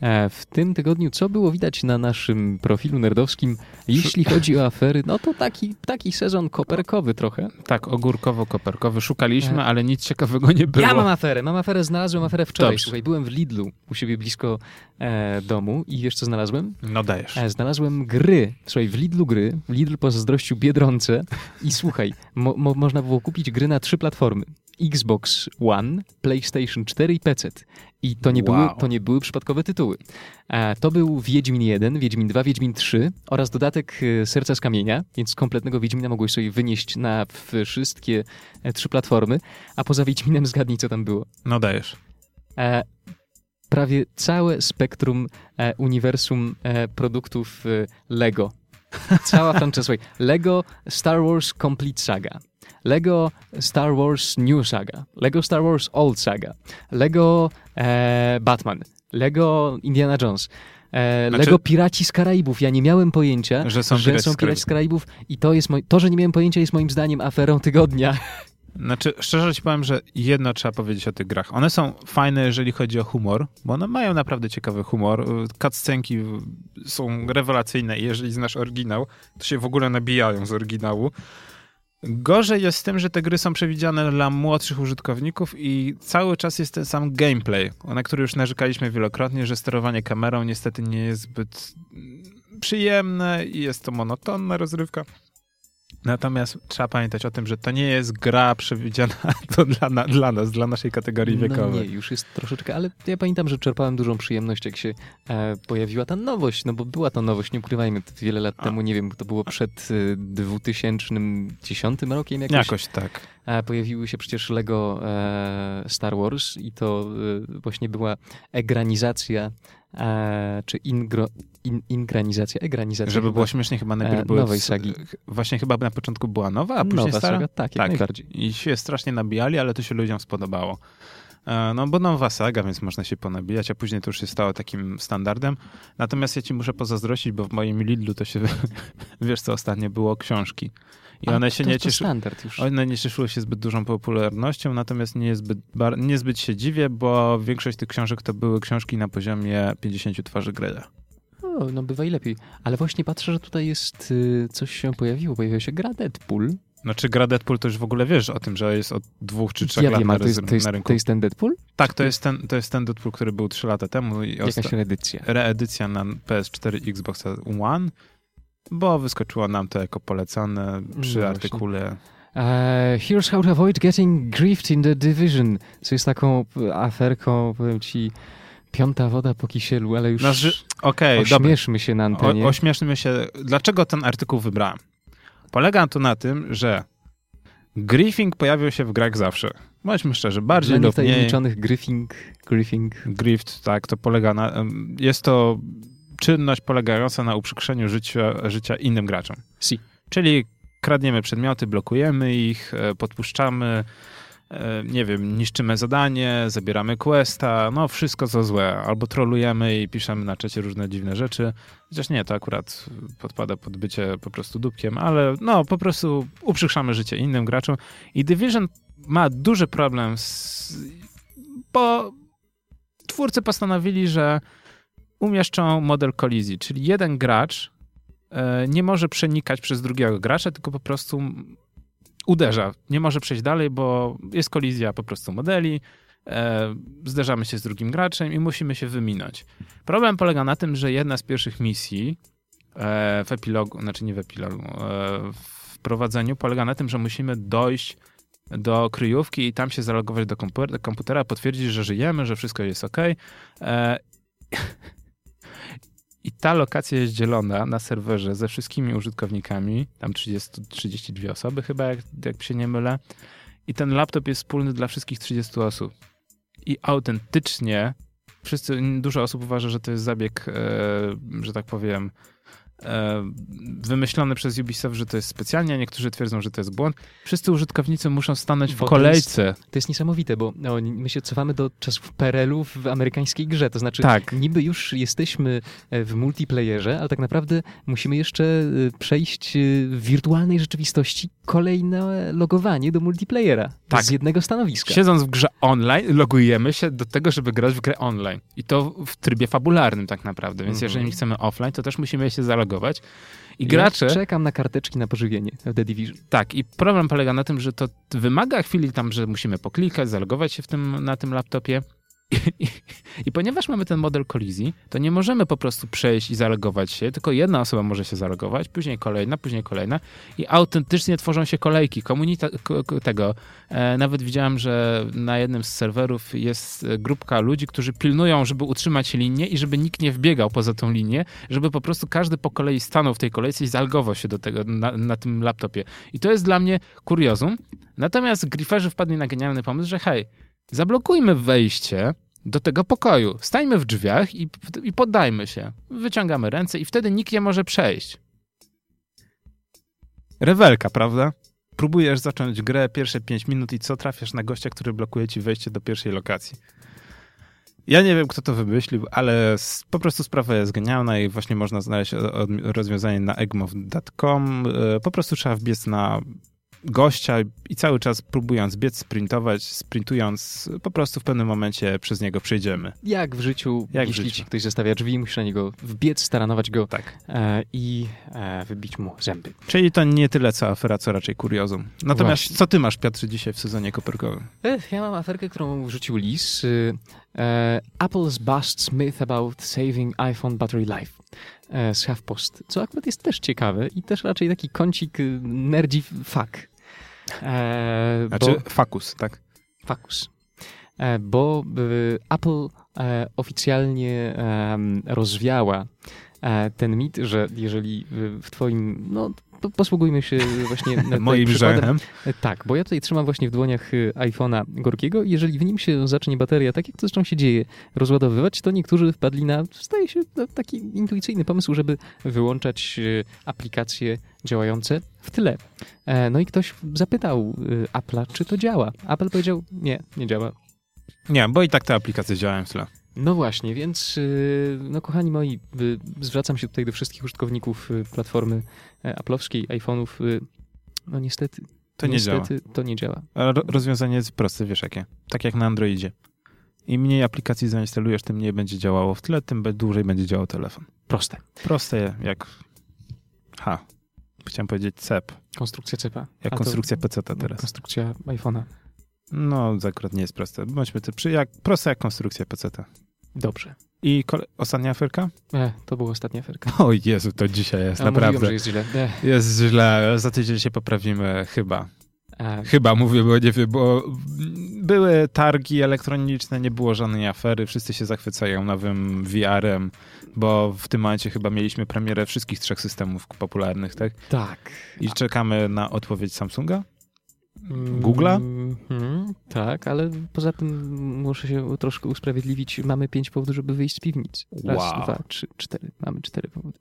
A: e, w tym tygodniu, co było widać na naszym profilu nerdowskim, jeśli chodzi o afery, no to taki, taki sezon koperkowy trochę.
B: Tak, ogórkowo-koperkowy. Szukaliśmy, e... ale nic ciekawego nie było.
A: Ja mam aferę, mam aferę, znalazłem aferę wczoraj. Dobrze. Słuchaj, byłem w Lidlu, u siebie blisko e, domu i wiesz co znalazłem?
B: No dajesz.
A: E, znalazłem gry, słuchaj, w Lidlu gry, Lidl pozazdrościł Biedronce i słuchaj, mo, mo, można było kupić gry na trzy platformy. Xbox One, PlayStation 4 i PC. I to nie, wow. były, to nie były przypadkowe tytuły. E, to był Wiedźmin 1, Wiedźmin 2, Wiedźmin 3 oraz dodatek e, Serca z Kamienia, więc kompletnego Wiedźmina mogłeś sobie wynieść na wszystkie e, trzy platformy, a poza Wiedźminem zgadnij, co tam było.
B: No dajesz.
A: Prawie całe spektrum uniwersum produktów Lego. Cała franczyza. Lego Star Wars Complete Saga. Lego Star Wars New Saga, Lego Star Wars Old Saga, Lego e, Batman, Lego Indiana Jones. E, znaczy, Lego Piraci z Karaibów. Ja nie miałem pojęcia, że są, że Piraci, są Piraci z Karaibów i to, jest to, że nie miałem pojęcia jest moim zdaniem aferą tygodnia.
B: Znaczy, szczerze ci powiem, że jedno trzeba powiedzieć o tych grach. One są fajne, jeżeli chodzi o humor, bo one mają naprawdę ciekawy humor. Cutscenki są rewelacyjne i jeżeli znasz oryginał, to się w ogóle nabijają z oryginału. Gorzej jest z tym, że te gry są przewidziane dla młodszych użytkowników i cały czas jest ten sam gameplay, na który już narzekaliśmy wielokrotnie, że sterowanie kamerą niestety nie jest zbyt przyjemne i jest to monotonna rozrywka. Natomiast trzeba pamiętać o tym, że to nie jest gra przewidziana to dla, na, dla nas, dla naszej kategorii no wiekowej.
A: No nie, już jest troszeczkę, ale ja pamiętam, że czerpałem dużą przyjemność, jak się e, pojawiła ta nowość, no bo była to nowość, nie ukrywajmy, wiele lat A. temu, nie wiem, to było przed e, 2010 rokiem jakoś.
B: Jakoś tak.
A: E, pojawiły się przecież Lego e, Star Wars i to e, właśnie była egranizacja czy ingro, in, ingranizacja, egranizacja.
B: Żeby było śmiesznie, chyba najpierw były...
A: Nowej sagi.
B: Właśnie chyba na początku była nowa, a później
A: nowa
B: stara?
A: Saga, tak, tak. najbardziej.
B: I się strasznie nabijali, ale to się ludziom spodobało. No bo nowa saga, więc można się ponabijać, a później to już się stało takim standardem. Natomiast ja ci muszę pozazdrościć, bo w moim Lidlu to się, wiesz co, ostatnio było książki. I one się
A: to,
B: nie
A: cieszyły.
B: One nie cieszyły się zbyt dużą popularnością, natomiast niezbyt, niezbyt się dziwię, bo większość tych książek to były książki na poziomie 50 twarzy Greya.
A: O, no bywa i lepiej. Ale właśnie patrzę, że tutaj jest y, coś się pojawiło. Pojawiła się gra Deadpool.
B: Znaczy gra Deadpool to już w ogóle wiesz o tym, że jest od dwóch czy trzech ja lat wiem, na, to jest,
A: to jest,
B: na rynku.
A: To jest ten Deadpool?
B: Tak, to jest ten, to jest ten Deadpool, który był trzy lata temu.
A: I Jakaś reedycja.
B: Reedycja na PS4 Xbox One bo wyskoczyło nam to jako polecane przy no artykule.
A: Uh, here's how to avoid getting griefed in the division. Co jest taką aferką, powiem ci, piąta woda po kisielu, ale już znaczy, okay, ośmieszmy dobra. się na antenie.
B: O, ośmieszmy się. Dlaczego ten artykuł wybrałem? Polega to na tym, że griefing pojawił się w grach zawsze. Bądźmy szczerzy, bardziej
A: Dla lub mniej. griefing, griefing.
B: Grift, tak, to polega na... Jest to czynność polegająca na uprzykrzeniu życia, życia innym graczom.
A: Si.
B: Czyli kradniemy przedmioty, blokujemy ich, e, podpuszczamy, e, nie wiem, niszczymy zadanie, zabieramy questa, no wszystko co złe. Albo trolujemy i piszemy na czacie różne dziwne rzeczy. Chociaż nie, to akurat podpada pod bycie po prostu dupkiem, ale no po prostu uprzykrzamy życie innym graczom. I Division ma duży problem z... bo twórcy postanowili, że umieszczą model kolizji, czyli jeden gracz e, nie może przenikać przez drugiego gracza, tylko po prostu uderza. Nie może przejść dalej, bo jest kolizja po prostu modeli, e, zderzamy się z drugim graczem i musimy się wyminąć. Problem polega na tym, że jedna z pierwszych misji e, w epilogu, znaczy nie w epilogu, w prowadzeniu polega na tym, że musimy dojść do kryjówki i tam się zalogować do komputera, potwierdzić, że żyjemy, że wszystko jest ok. I ta lokacja jest dzielona na serwerze ze wszystkimi użytkownikami, tam 30, 32 osoby chyba, jak, jak się nie mylę. I ten laptop jest wspólny dla wszystkich 30 osób. I autentycznie wszyscy, dużo osób uważa, że to jest zabieg, e, że tak powiem, wymyślone przez Ubisoft, że to jest specjalnie, a niektórzy twierdzą, że to jest błąd. Wszyscy użytkownicy muszą stanąć w
A: Bo to
B: kolejce.
A: To jest niesamowite, bo no, my się cofamy do czasów PRL-u w amerykańskiej grze. To znaczy,
B: Tak.
A: niby już jesteśmy e, w multiplayerze, ale tak naprawdę musimy jeszcze e, przejść e, w wirtualnej rzeczywistości kolejne logowanie do multiplayera.
B: Tak.
A: Z jednego stanowiska.
B: Siedząc w grze online, logujemy się do tego, żeby grać w grę online. I to w trybie fabularnym tak naprawdę. Więc
A: Mhm.
B: jeżeli chcemy offline, to też musimy się zalogować. I gracze...
A: Ja czekam na karteczki na pożywienie w The Division.
B: Tak, i problem polega na tym, że to wymaga chwili tam, że musimy poklikać, zalogować się w tym, na tym laptopie. I, i, ponieważ mamy ten model kolizji, to nie możemy po prostu przejść i zalogować się, tylko jedna osoba może się zalogować, później kolejna, później kolejna i autentycznie tworzą się kolejki. Komunita ko- ko- tego, e, nawet widziałem, że na jednym z serwerów jest e, grupka ludzi, którzy pilnują, żeby utrzymać linię i żeby nikt nie wbiegał poza tą linię, żeby po prostu każdy po kolei stanął w tej kolejce i zalogował się do tego na, na tym laptopie. I to jest dla mnie kuriozum. Natomiast griferzy wpadli na genialny pomysł, że hej, zablokujmy wejście do tego pokoju. Stańmy w drzwiach i, i poddajmy się. Wyciągamy ręce i wtedy nikt nie może przejść. Rewelka, prawda? Próbujesz zacząć grę pierwsze 5 minut i co trafiasz na gościa, który blokuje ci wejście do pierwszej lokacji. Ja nie wiem, kto to wymyślił, ale po prostu sprawa jest genialna i właśnie można znaleźć o- rozwiązanie na egmov.com. E, Po prostu trzeba wbiec na gościa i cały czas próbując biec, sprintować, sprintując, po prostu w pewnym momencie przez niego przejdziemy.
A: Jak w życiu,
B: Jak w
A: jeśli
B: życiu.
A: ci ktoś zostawia drzwi, musisz na niego wbiec, staranować go
B: Tak.
A: e, i e, wybić mu zęby.
B: Czyli to nie tyle co afera, co raczej kuriozum. Natomiast
A: Właśnie.
B: co ty masz, Piotrze, dzisiaj w sezonie koperkowym?
A: Ja mam aferkę, którą wrzucił Lis. Y, e, Apple's busts myth about saving iPhone battery life e, z HuffPost, co akurat jest też ciekawe i też raczej taki kącik y, nerdzi fuck. E,
B: Znaczy
A: bo,
B: fakus, tak?
A: fakus. E, bo y, Apple e, oficjalnie rozwiała e, ten mit, że jeżeli w twoim, no po- posługujmy się właśnie
B: Moim
A: przykładem,
B: grzechem.
A: E, Tak, bo ja tutaj trzymam właśnie w dłoniach y, iPhone'a Gorkiego i jeżeli w nim się zacznie bateria, tak jak to zresztą się dzieje, rozładowywać, to niektórzy wpadli na, zdaje się, taki intuicyjny pomysł, żeby wyłączać y, aplikacje działające w tyle. E, No i ktoś zapytał y, Apple'a, czy to działa. Apple powiedział, nie, nie działa.
B: Nie, bo i tak te aplikacje działają w tle.
A: No właśnie, więc y, no kochani moi, y, zwracam się tutaj do wszystkich użytkowników y, platformy e, Apple'owskiej, iPhone'ów. No niestety,
B: To nie działa.
A: niestety to nie działa.
B: A ro- rozwiązanie jest proste, wiesz jakie? Tak jak na Androidzie. Im mniej aplikacji zainstalujesz, tym mniej będzie działało w tle, tym dłużej będzie działał telefon.
A: Proste.
B: Proste jak... Ha. Chciałem powiedzieć CEP.
A: Konstrukcja cepa.
B: Jak
A: A to
B: konstrukcja PC teraz.
A: Konstrukcja iPhone'a.
B: No, to akurat nie jest proste. Bądźmy ty przy... Jak, proste jak konstrukcja PC.
A: Dobrze.
B: I kole... ostatnia aferka?
A: E, to była ostatnia aferka.
B: O Jezu, to dzisiaj jest,
A: A, Mówiłem,
B: naprawdę.
A: że jest źle. E,
B: Jest źle, za tydzień się poprawimy, chyba.
A: a,
B: Chyba mówię, bo nie wiem, bo były targi elektroniczne, nie było żadnej afery, wszyscy się zachwycają nowym VR-em, bo w tym momencie chyba mieliśmy premierę wszystkich trzech systemów popularnych, tak?
A: tak.
B: I czekamy na odpowiedź Samsunga?
A: Mm,
B: Google'a?
A: Mhm, tak, ale poza tym muszę się troszkę usprawiedliwić. Mamy pięć powodów, żeby wyjść z piwnicy. Raz,
B: Wow.
A: dwa, trzy, cztery. Mamy cztery powody.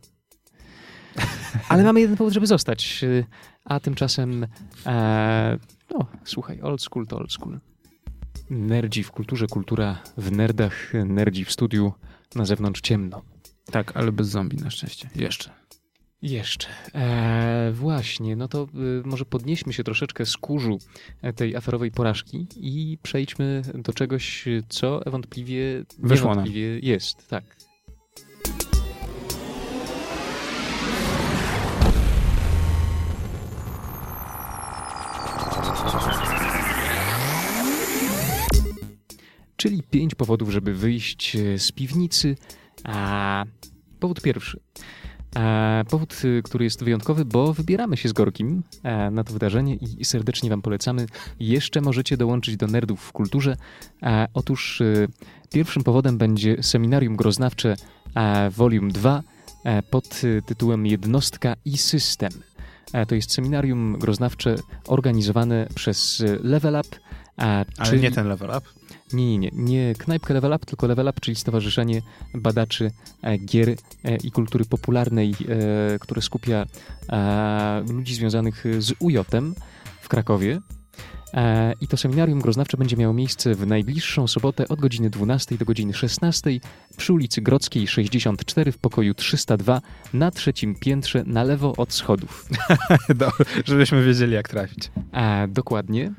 A: Ale mamy jeden powód, żeby zostać. Y, A tymczasem, e, no słuchaj, old school to old school. Nerdzi w kulturze, kultura w nerdach, nerdzi w studiu, na zewnątrz ciemno.
B: Tak, ale bez zombie na szczęście. Jeszcze.
A: Jeszcze. E, właśnie, no to y, może podnieśmy się troszeczkę z kurzu e, tej aferowej porażki i przejdźmy do czegoś, co ewątpliwie,
B: Wyszło
A: jest. Tak. Czyli pięć powodów, żeby wyjść e, z piwnicy. A powód pierwszy. E, powód, y, który jest wyjątkowy, bo wybieramy się z Gorkim e, na to wydarzenie i serdecznie Wam polecamy. Jeszcze możecie dołączyć do Nerdów w Kulturze. E, otóż y, pierwszym powodem będzie seminarium groznawcze e, Volume 2 e, pod y, tytułem Jednostka i System. E, to jest seminarium groznawcze organizowane przez Level Up. e,
B: Ale
A: czyli-
B: nie ten level up.
A: Nie, nie, nie. Nie knajpkę Level Up, tylko Level Up, czyli Stowarzyszenie Badaczy e, Gier e, i Kultury Popularnej, e, które skupia ludzi związanych z UJ-em w Krakowie. I to seminarium groznawcze będzie miało miejsce w najbliższą sobotę od godziny 12 do godziny 16 przy ulicy Grodzkiej 64 w pokoju 302 na trzecim piętrze na lewo od schodów.
B: Do, żebyśmy wiedzieli, jak trafić.
A: Dokładnie.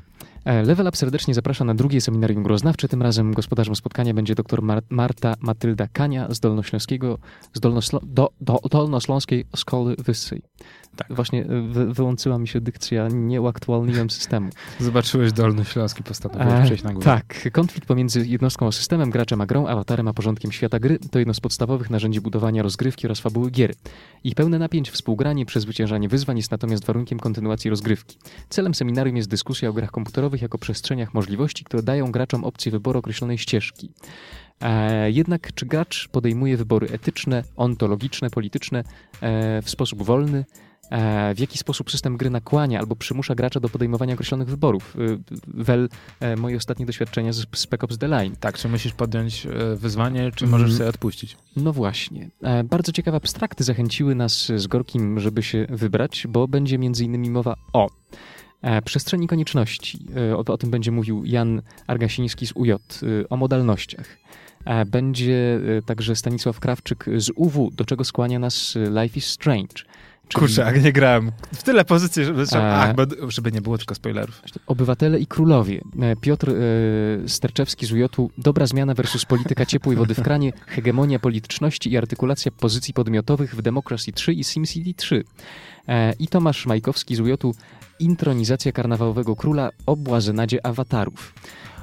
A: E, Level Up serdecznie zaprasza na drugie seminarium groznawcze. Tym razem gospodarzem spotkania będzie dr Mar Marta Matylda Kania z Dolnośląskiego, z Dolnoslo do, do, Dolnośląskiej Szkoły Wyższej.
B: Tak.
A: Właśnie e, wy, wyłączyła mi się dykcja, nie uaktualniłem systemu.
B: Zobaczyłeś Dolnośląski, postanowiłeś
A: E,
B: przejść na górę.
A: Tak, konflikt pomiędzy jednostką a systemem, graczem a grą, awatarem a porządkiem świata gry to jedno z podstawowych narzędzi budowania rozgrywki oraz fabuły gier. Ich pełne napięć, współgranie, przezwyciężanie wyzwań jest natomiast warunkiem kontynuacji rozgrywki. Celem seminarium jest dyskusja o grach komputerowych jako przestrzeniach możliwości, które dają graczom opcję wyboru określonej ścieżki. E, jednak czy gracz podejmuje wybory etyczne, ontologiczne, polityczne e, w sposób wolny, w jaki sposób system gry nakłania albo przymusza gracza do podejmowania określonych wyborów. Y, Wel, e, moje ostatnie doświadczenia z Spec Ops The Line.
B: Tak, czy musisz podjąć e, wyzwanie, czy
A: Mhm.
B: możesz sobie odpuścić?
A: No właśnie. E, Bardzo ciekawe abstrakty zachęciły nas z Gorkim, żeby się wybrać, bo będzie między innymi mowa o e, przestrzeni konieczności. E, O, o tym będzie mówił Jan Argasiński z UJ, e, o modalnościach. E, Będzie e, także Stanisław Krawczyk z UW, do czego skłania nas e, Life is Strange. Czyli
B: Kurczę, jak nie grałem. W tyle pozycji, żeby, ach, żeby nie było tylko spoilerów.
A: Obywatele i królowie. E, Piotr e, Sterczewski z UJ-u Dobra zmiana versus polityka ciepłej wody w kranie, hegemonia polityczności i artykulacja pozycji podmiotowych w Democracy 3 i SimCity 3. E, I Tomasz Majkowski z UJ-u Intronizacja karnawałowego króla o błazenadzie awatarów.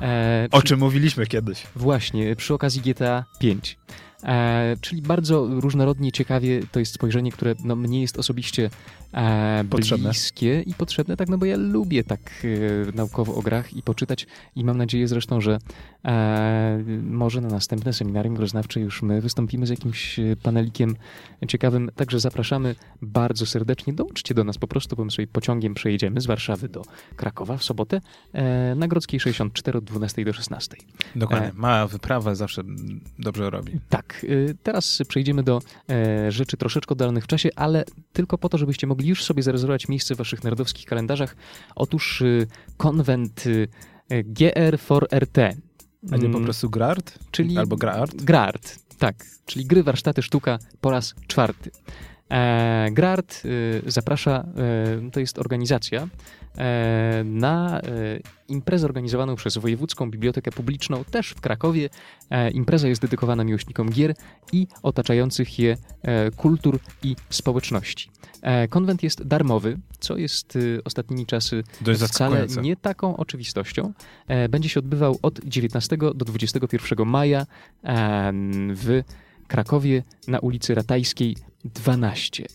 A: E,
B: O
A: przy-
B: czym mówiliśmy kiedyś.
A: Właśnie, przy okazji GTA 5. E, czyli bardzo różnorodnie, ciekawie to jest spojrzenie, które no, mnie jest osobiście e,
B: Potrzebne.
A: bliskie i potrzebne, tak, no bo ja lubię tak e, naukowo o grach i poczytać i mam nadzieję zresztą, że e, może na następne seminarium groznawcze już my wystąpimy z jakimś e, panelikiem ciekawym, także zapraszamy bardzo serdecznie, dołączcie do nas po prostu, bo my sobie pociągiem przejedziemy z Warszawy do Krakowa w sobotę e, na Grodzkiej 64 od 12 do 16.
B: Dokładnie. Mała wyprawa zawsze dobrze robi.
A: Tak, y, teraz przejdziemy do e, rzeczy troszeczkę oddalonych w czasie, ale tylko po to, żebyście mogli już sobie zarezerwować miejsce w waszych nerdowskich kalendarzach. Otóż y, konwent y, GR4RT.
B: A nie po
A: Mm,
B: prostu Grart?
A: czyli
B: Albo Grart?
A: Grart, tak, czyli gry, warsztaty, sztuka po raz czwarty. E, Grart zaprasza, e, to jest organizacja, e, na e, imprezę organizowaną przez Wojewódzką Bibliotekę Publiczną, też w Krakowie. E, impreza jest dedykowana miłośnikom gier i otaczających je e, kultur i społeczności. E, konwent jest darmowy, co jest y, ostatnimi czasy
B: Dość
A: wcale nie taką oczywistością. E, Będzie się odbywał od 19 do 21 maja e, w Krakowie na ulicy Ratajskiej 12.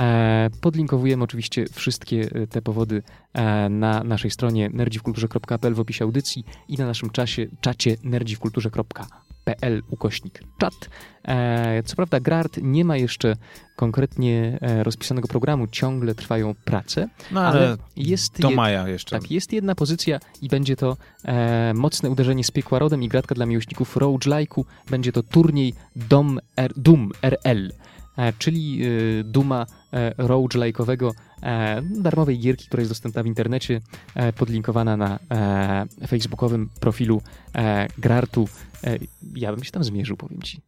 A: E, Podlinkowujemy oczywiście wszystkie e, te powody e, na naszej stronie nerdziwkulturze.pl w opisie audycji i na naszym czasie, czacie nerdziwkulturze.pl ukośnik czat. Co prawda Grart nie ma jeszcze konkretnie rozpisanego programu, ciągle trwają prace,
B: No
A: ale
B: ale
A: jest
B: do
A: jed-
B: maja jeszcze.
A: tak, jest jedna pozycja i będzie to mocne uderzenie z piekła rodem i gratka dla miłośników roguelike'u. Będzie to turniej Dom R, Doom RL, czyli e, Duma e, roguelike'owego, e, darmowej gierki, która jest dostępna w internecie, e, podlinkowana na e, facebookowym profilu e, Grartu. E, ja bym się tam zmierzył, powiem ci.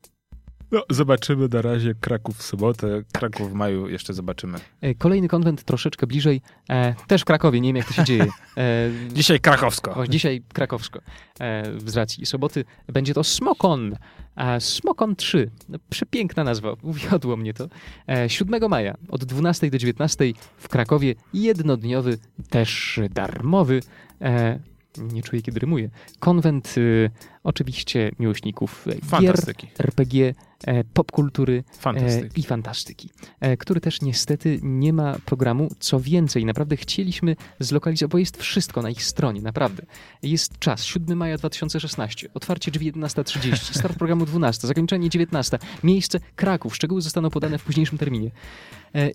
B: No, zobaczymy na razie Kraków w sobotę, Kraków w maju jeszcze zobaczymy.
A: E, kolejny konwent troszeczkę bliżej, e, też w Krakowie, nie wiem jak to się dzieje. E,
B: Dzisiaj krakowsko.
A: O, dzisiaj krakowsko. E, z racji soboty będzie to Smokon. A Smokon 3. No, przepiękna nazwa, uwiodło mnie to. E, 7 maja od 12 do 19 w Krakowie jednodniowy, też darmowy. E, nie czuję, kiedy rymuję. Konwent y, oczywiście miłośników e, gier. RPG, e, popkultury e, i fantastyki, który też niestety nie ma programu. Co więcej, naprawdę chcieliśmy zlokalizować, bo jest wszystko na ich stronie, naprawdę. Jest czas, 7 maja 2016, otwarcie drzwi 11.30, start programu 12, zakończenie 19, miejsce Kraków, szczegóły zostaną podane w późniejszym terminie.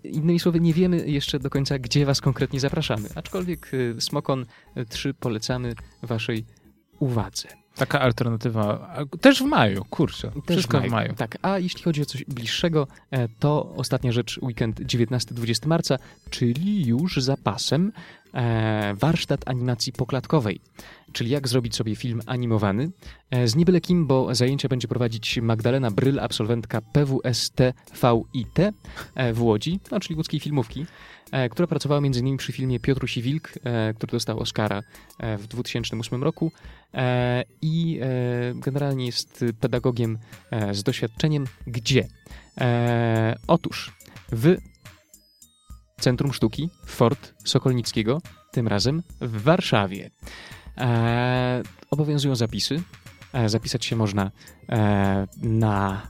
A: Innymi słowy, nie wiemy jeszcze do końca, gdzie was konkretnie zapraszamy, aczkolwiek Smokon e, 3 polecamy waszej uwadze.
B: Taka alternatywa. Też w maju, kurczę. Też wszystko w maju. w maju.
A: Tak, a jeśli chodzi o coś bliższego, e, to ostatnia rzecz, weekend 19-20 marca, czyli już za pasem e, warsztat animacji poklatkowej. Czyli jak zrobić sobie film animowany e, z niebyle kim, bo zajęcia będzie prowadzić Magdalena Bryl, absolwentka PWST-VIT w Łodzi, no, czyli łódzkiej filmówki. E, która pracowała m.in. przy filmie Piotruś i Wilk, e, który dostał Oscara e, w 2008 roku i generalnie jest pedagogiem z doświadczeniem. Gdzie? Otóż w Centrum Sztuki Fort Sokolnickiego, tym razem w Warszawie. Obowiązują zapisy. Zapisać się można na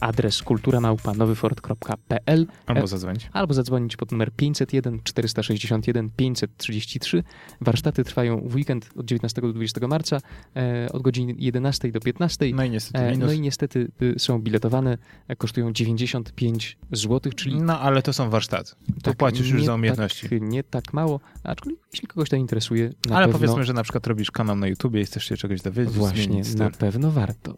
A: adres kulturamałpa.nowyfort.pl
B: albo e, zadzwonić.
A: Albo zadzwonić pod numer 501 461 533. Warsztaty trwają w weekend od 19 do 20 marca e, od godziny 11 do 15.
B: No i niestety minus.
A: No i niestety y, są biletowane, kosztują 95 zł, czyli...
B: No ale to są warsztaty. To tak, płacisz już za umiejętności.
A: Tak, nie tak mało, aczkolwiek jeśli kogoś to interesuje,
B: Ale
A: pewno...
B: powiedzmy, że na przykład robisz kanał na YouTubie i chcesz się czegoś dowiedzieć.
A: Właśnie, na pewno warto.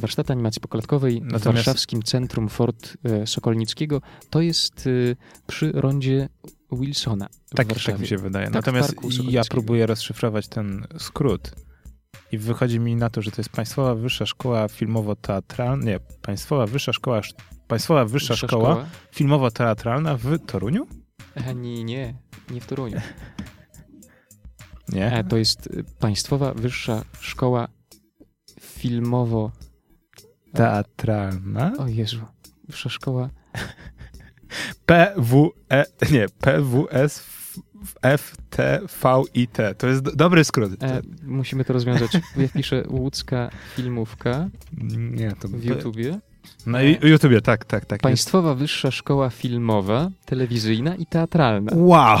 A: Warsztaty animacji pokładkowej no Natomiast... warszawskim Centrum Fort e, Sokolnickiego, to jest e, przy rondzie Wilsona.
B: Tak, tak mi się wydaje. Tak, Natomiast ja próbuję rozszyfrować ten skrót. I wychodzi mi na to, że to jest Państwowa Wyższa Szkoła Filmowo-Teatralna. Nie, Państwowa Wyższa Szkoła. Państwowa Wyższa, Wyższa Szkoła, Szkoła Filmowo-Teatralna w Toruniu?
A: E, nie, nie, nie w Toruniu.
B: nie?
A: to jest Państwowa Wyższa Szkoła Filmowo
B: teatralna.
A: O Jezu, wyższa szkoła.
B: PWE, nie, PWS FTVIT. To jest do, dobry skrót. E,
A: musimy to rozwiązać. Ja piszę łódzka filmówka.
B: Nie, to
A: w YouTubie.
B: Na e, YouTubie, tak, tak, tak.
A: Państwowa jest. Wyższa Szkoła Filmowa, Telewizyjna i Teatralna.
B: Wow!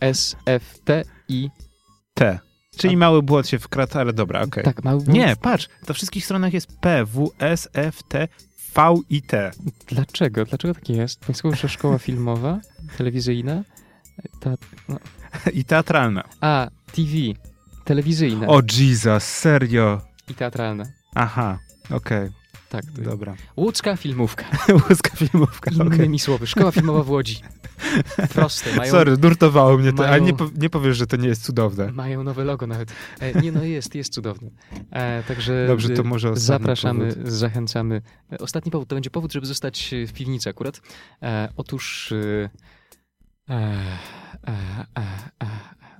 A: PWSFTI.
B: T. Czyli mały błąd się wkradł, ale dobra, okej. Okay.
A: Tak, mały
B: błąd. Nie, patrz, na wszystkich stronach jest P, W, S, F, T, V i T.
A: Dlaczego? Dlaczego tak jest? Państwowa Szkoła Filmowa, telewizyjna
B: ta, no. i teatralna.
A: A, TV, telewizyjna.
B: O Jesus, serio?
A: I teatralna.
B: Aha, okej. Okay.
A: Tak,
B: dobra.
A: Łódzka filmówka.
B: Łódzka filmówka,
A: Innymi okay. słowy, szkoła filmowa w Łodzi. Proste. Mają,
B: Sorry, nurtowało mnie to, mają, ale nie, nie powiesz, że to nie jest cudowne.
A: Mają nowe logo nawet. E, nie, no jest, jest cudowne. E, także
B: Dobrze, to może
A: zapraszamy,
B: powód.
A: zachęcamy. E, ostatni powód, to będzie powód, żeby zostać w piwnicy akurat. E, otóż... E,
B: e,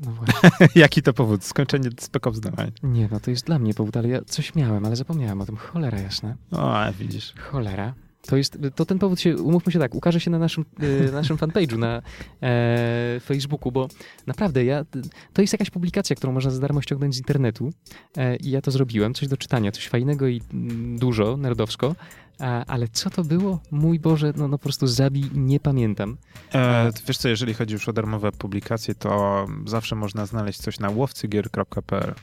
B: no właśnie. Jaki to powód? Skończenie Spec Ops
A: Nie, no to jest dla mnie powód, ale ja coś miałem, ale zapomniałem o tym. Cholera jasna.
B: O, widzisz.
A: Cholera. To, jest, to ten powód się, umówmy się tak, ukaże się na naszym, e, naszym fanpage'u na e, Facebooku, bo naprawdę ja, to jest jakaś publikacja, którą można za darmo ściągnąć z internetu e, i ja to zrobiłem, coś do czytania, coś fajnego i mm, dużo, nerdowsko, a, ale co to było? Mój Boże, no, no po prostu zabij, nie pamiętam.
B: E, wiesz co, jeżeli chodzi już o darmowe publikacje, to zawsze można znaleźć coś na łowcygier.pl.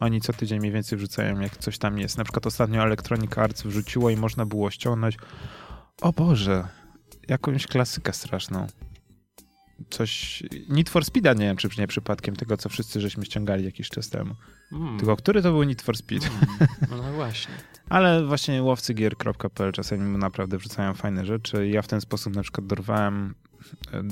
B: Oni co tydzień mniej więcej wrzucają, jak coś tam jest. Na przykład ostatnio Electronic Arts wrzuciło i można było ściągnąć. O Boże, jakąś klasykę straszną. Coś. Need for Speeda, nie wiem, czy nie przypadkiem tego, co wszyscy żeśmy ściągali jakiś czas temu. Mm. Tylko który to był Need for Speed? Mm.
A: No właśnie.
B: Ale właśnie łowcygier.pl czasami naprawdę wrzucają fajne rzeczy. Ja w ten sposób na przykład dorwałem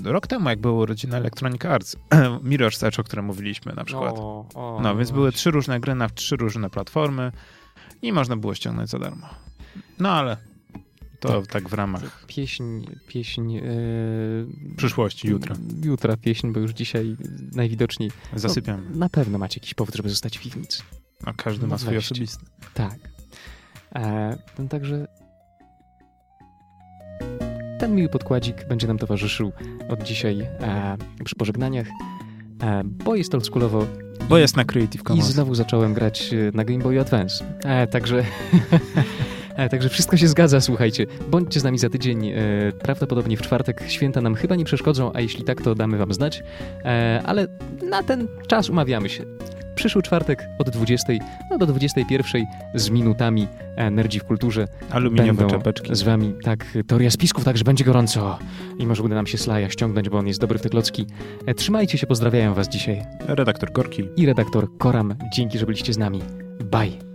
B: rok temu, jak były urodziny Electronic Arts, Mirror's Edge, o którym mówiliśmy na przykład. O, o, no, więc były trzy różne gry na trzy różne platformy i można było ściągnąć za darmo. No ale to tak, tak w ramach.
A: Pieśń, pieśń. Yy,
B: przyszłości, jutra.
A: Jutra pieśń, bo już dzisiaj najwidoczniej.
B: Zasypiam.
A: No, na pewno macie jakiś powód, żeby zostać w piwnicy.
B: A każdy no ma swój osobisty.
A: Tak. E, no, także ten miły podkładzik będzie nam towarzyszył od dzisiaj e, przy pożegnaniach, e, bo jest oldschoolowo.
B: Bo jest na Creative Commons.
A: I znowu zacząłem grać e, na Game Boy Advance. E, także... E, także wszystko się zgadza, słuchajcie. Bądźcie z nami za tydzień, e, prawdopodobnie w czwartek. Święta nam chyba nie przeszkodzą, a jeśli tak, to damy wam znać. E, ale na ten czas umawiamy się przyszły czwartek od 20 no do 21 z minutami Nerdzi w kulturze.
B: Aluminiowe czapeczki.
A: Z wami, tak, teoria spisków, także będzie gorąco i może uda nam się Slaja ściągnąć, bo on jest dobry w te klocki. Trzymajcie się, pozdrawiają was dzisiaj.
B: Redaktor Korki.
A: I redaktor Koram. Dzięki, że byliście z nami. Bye.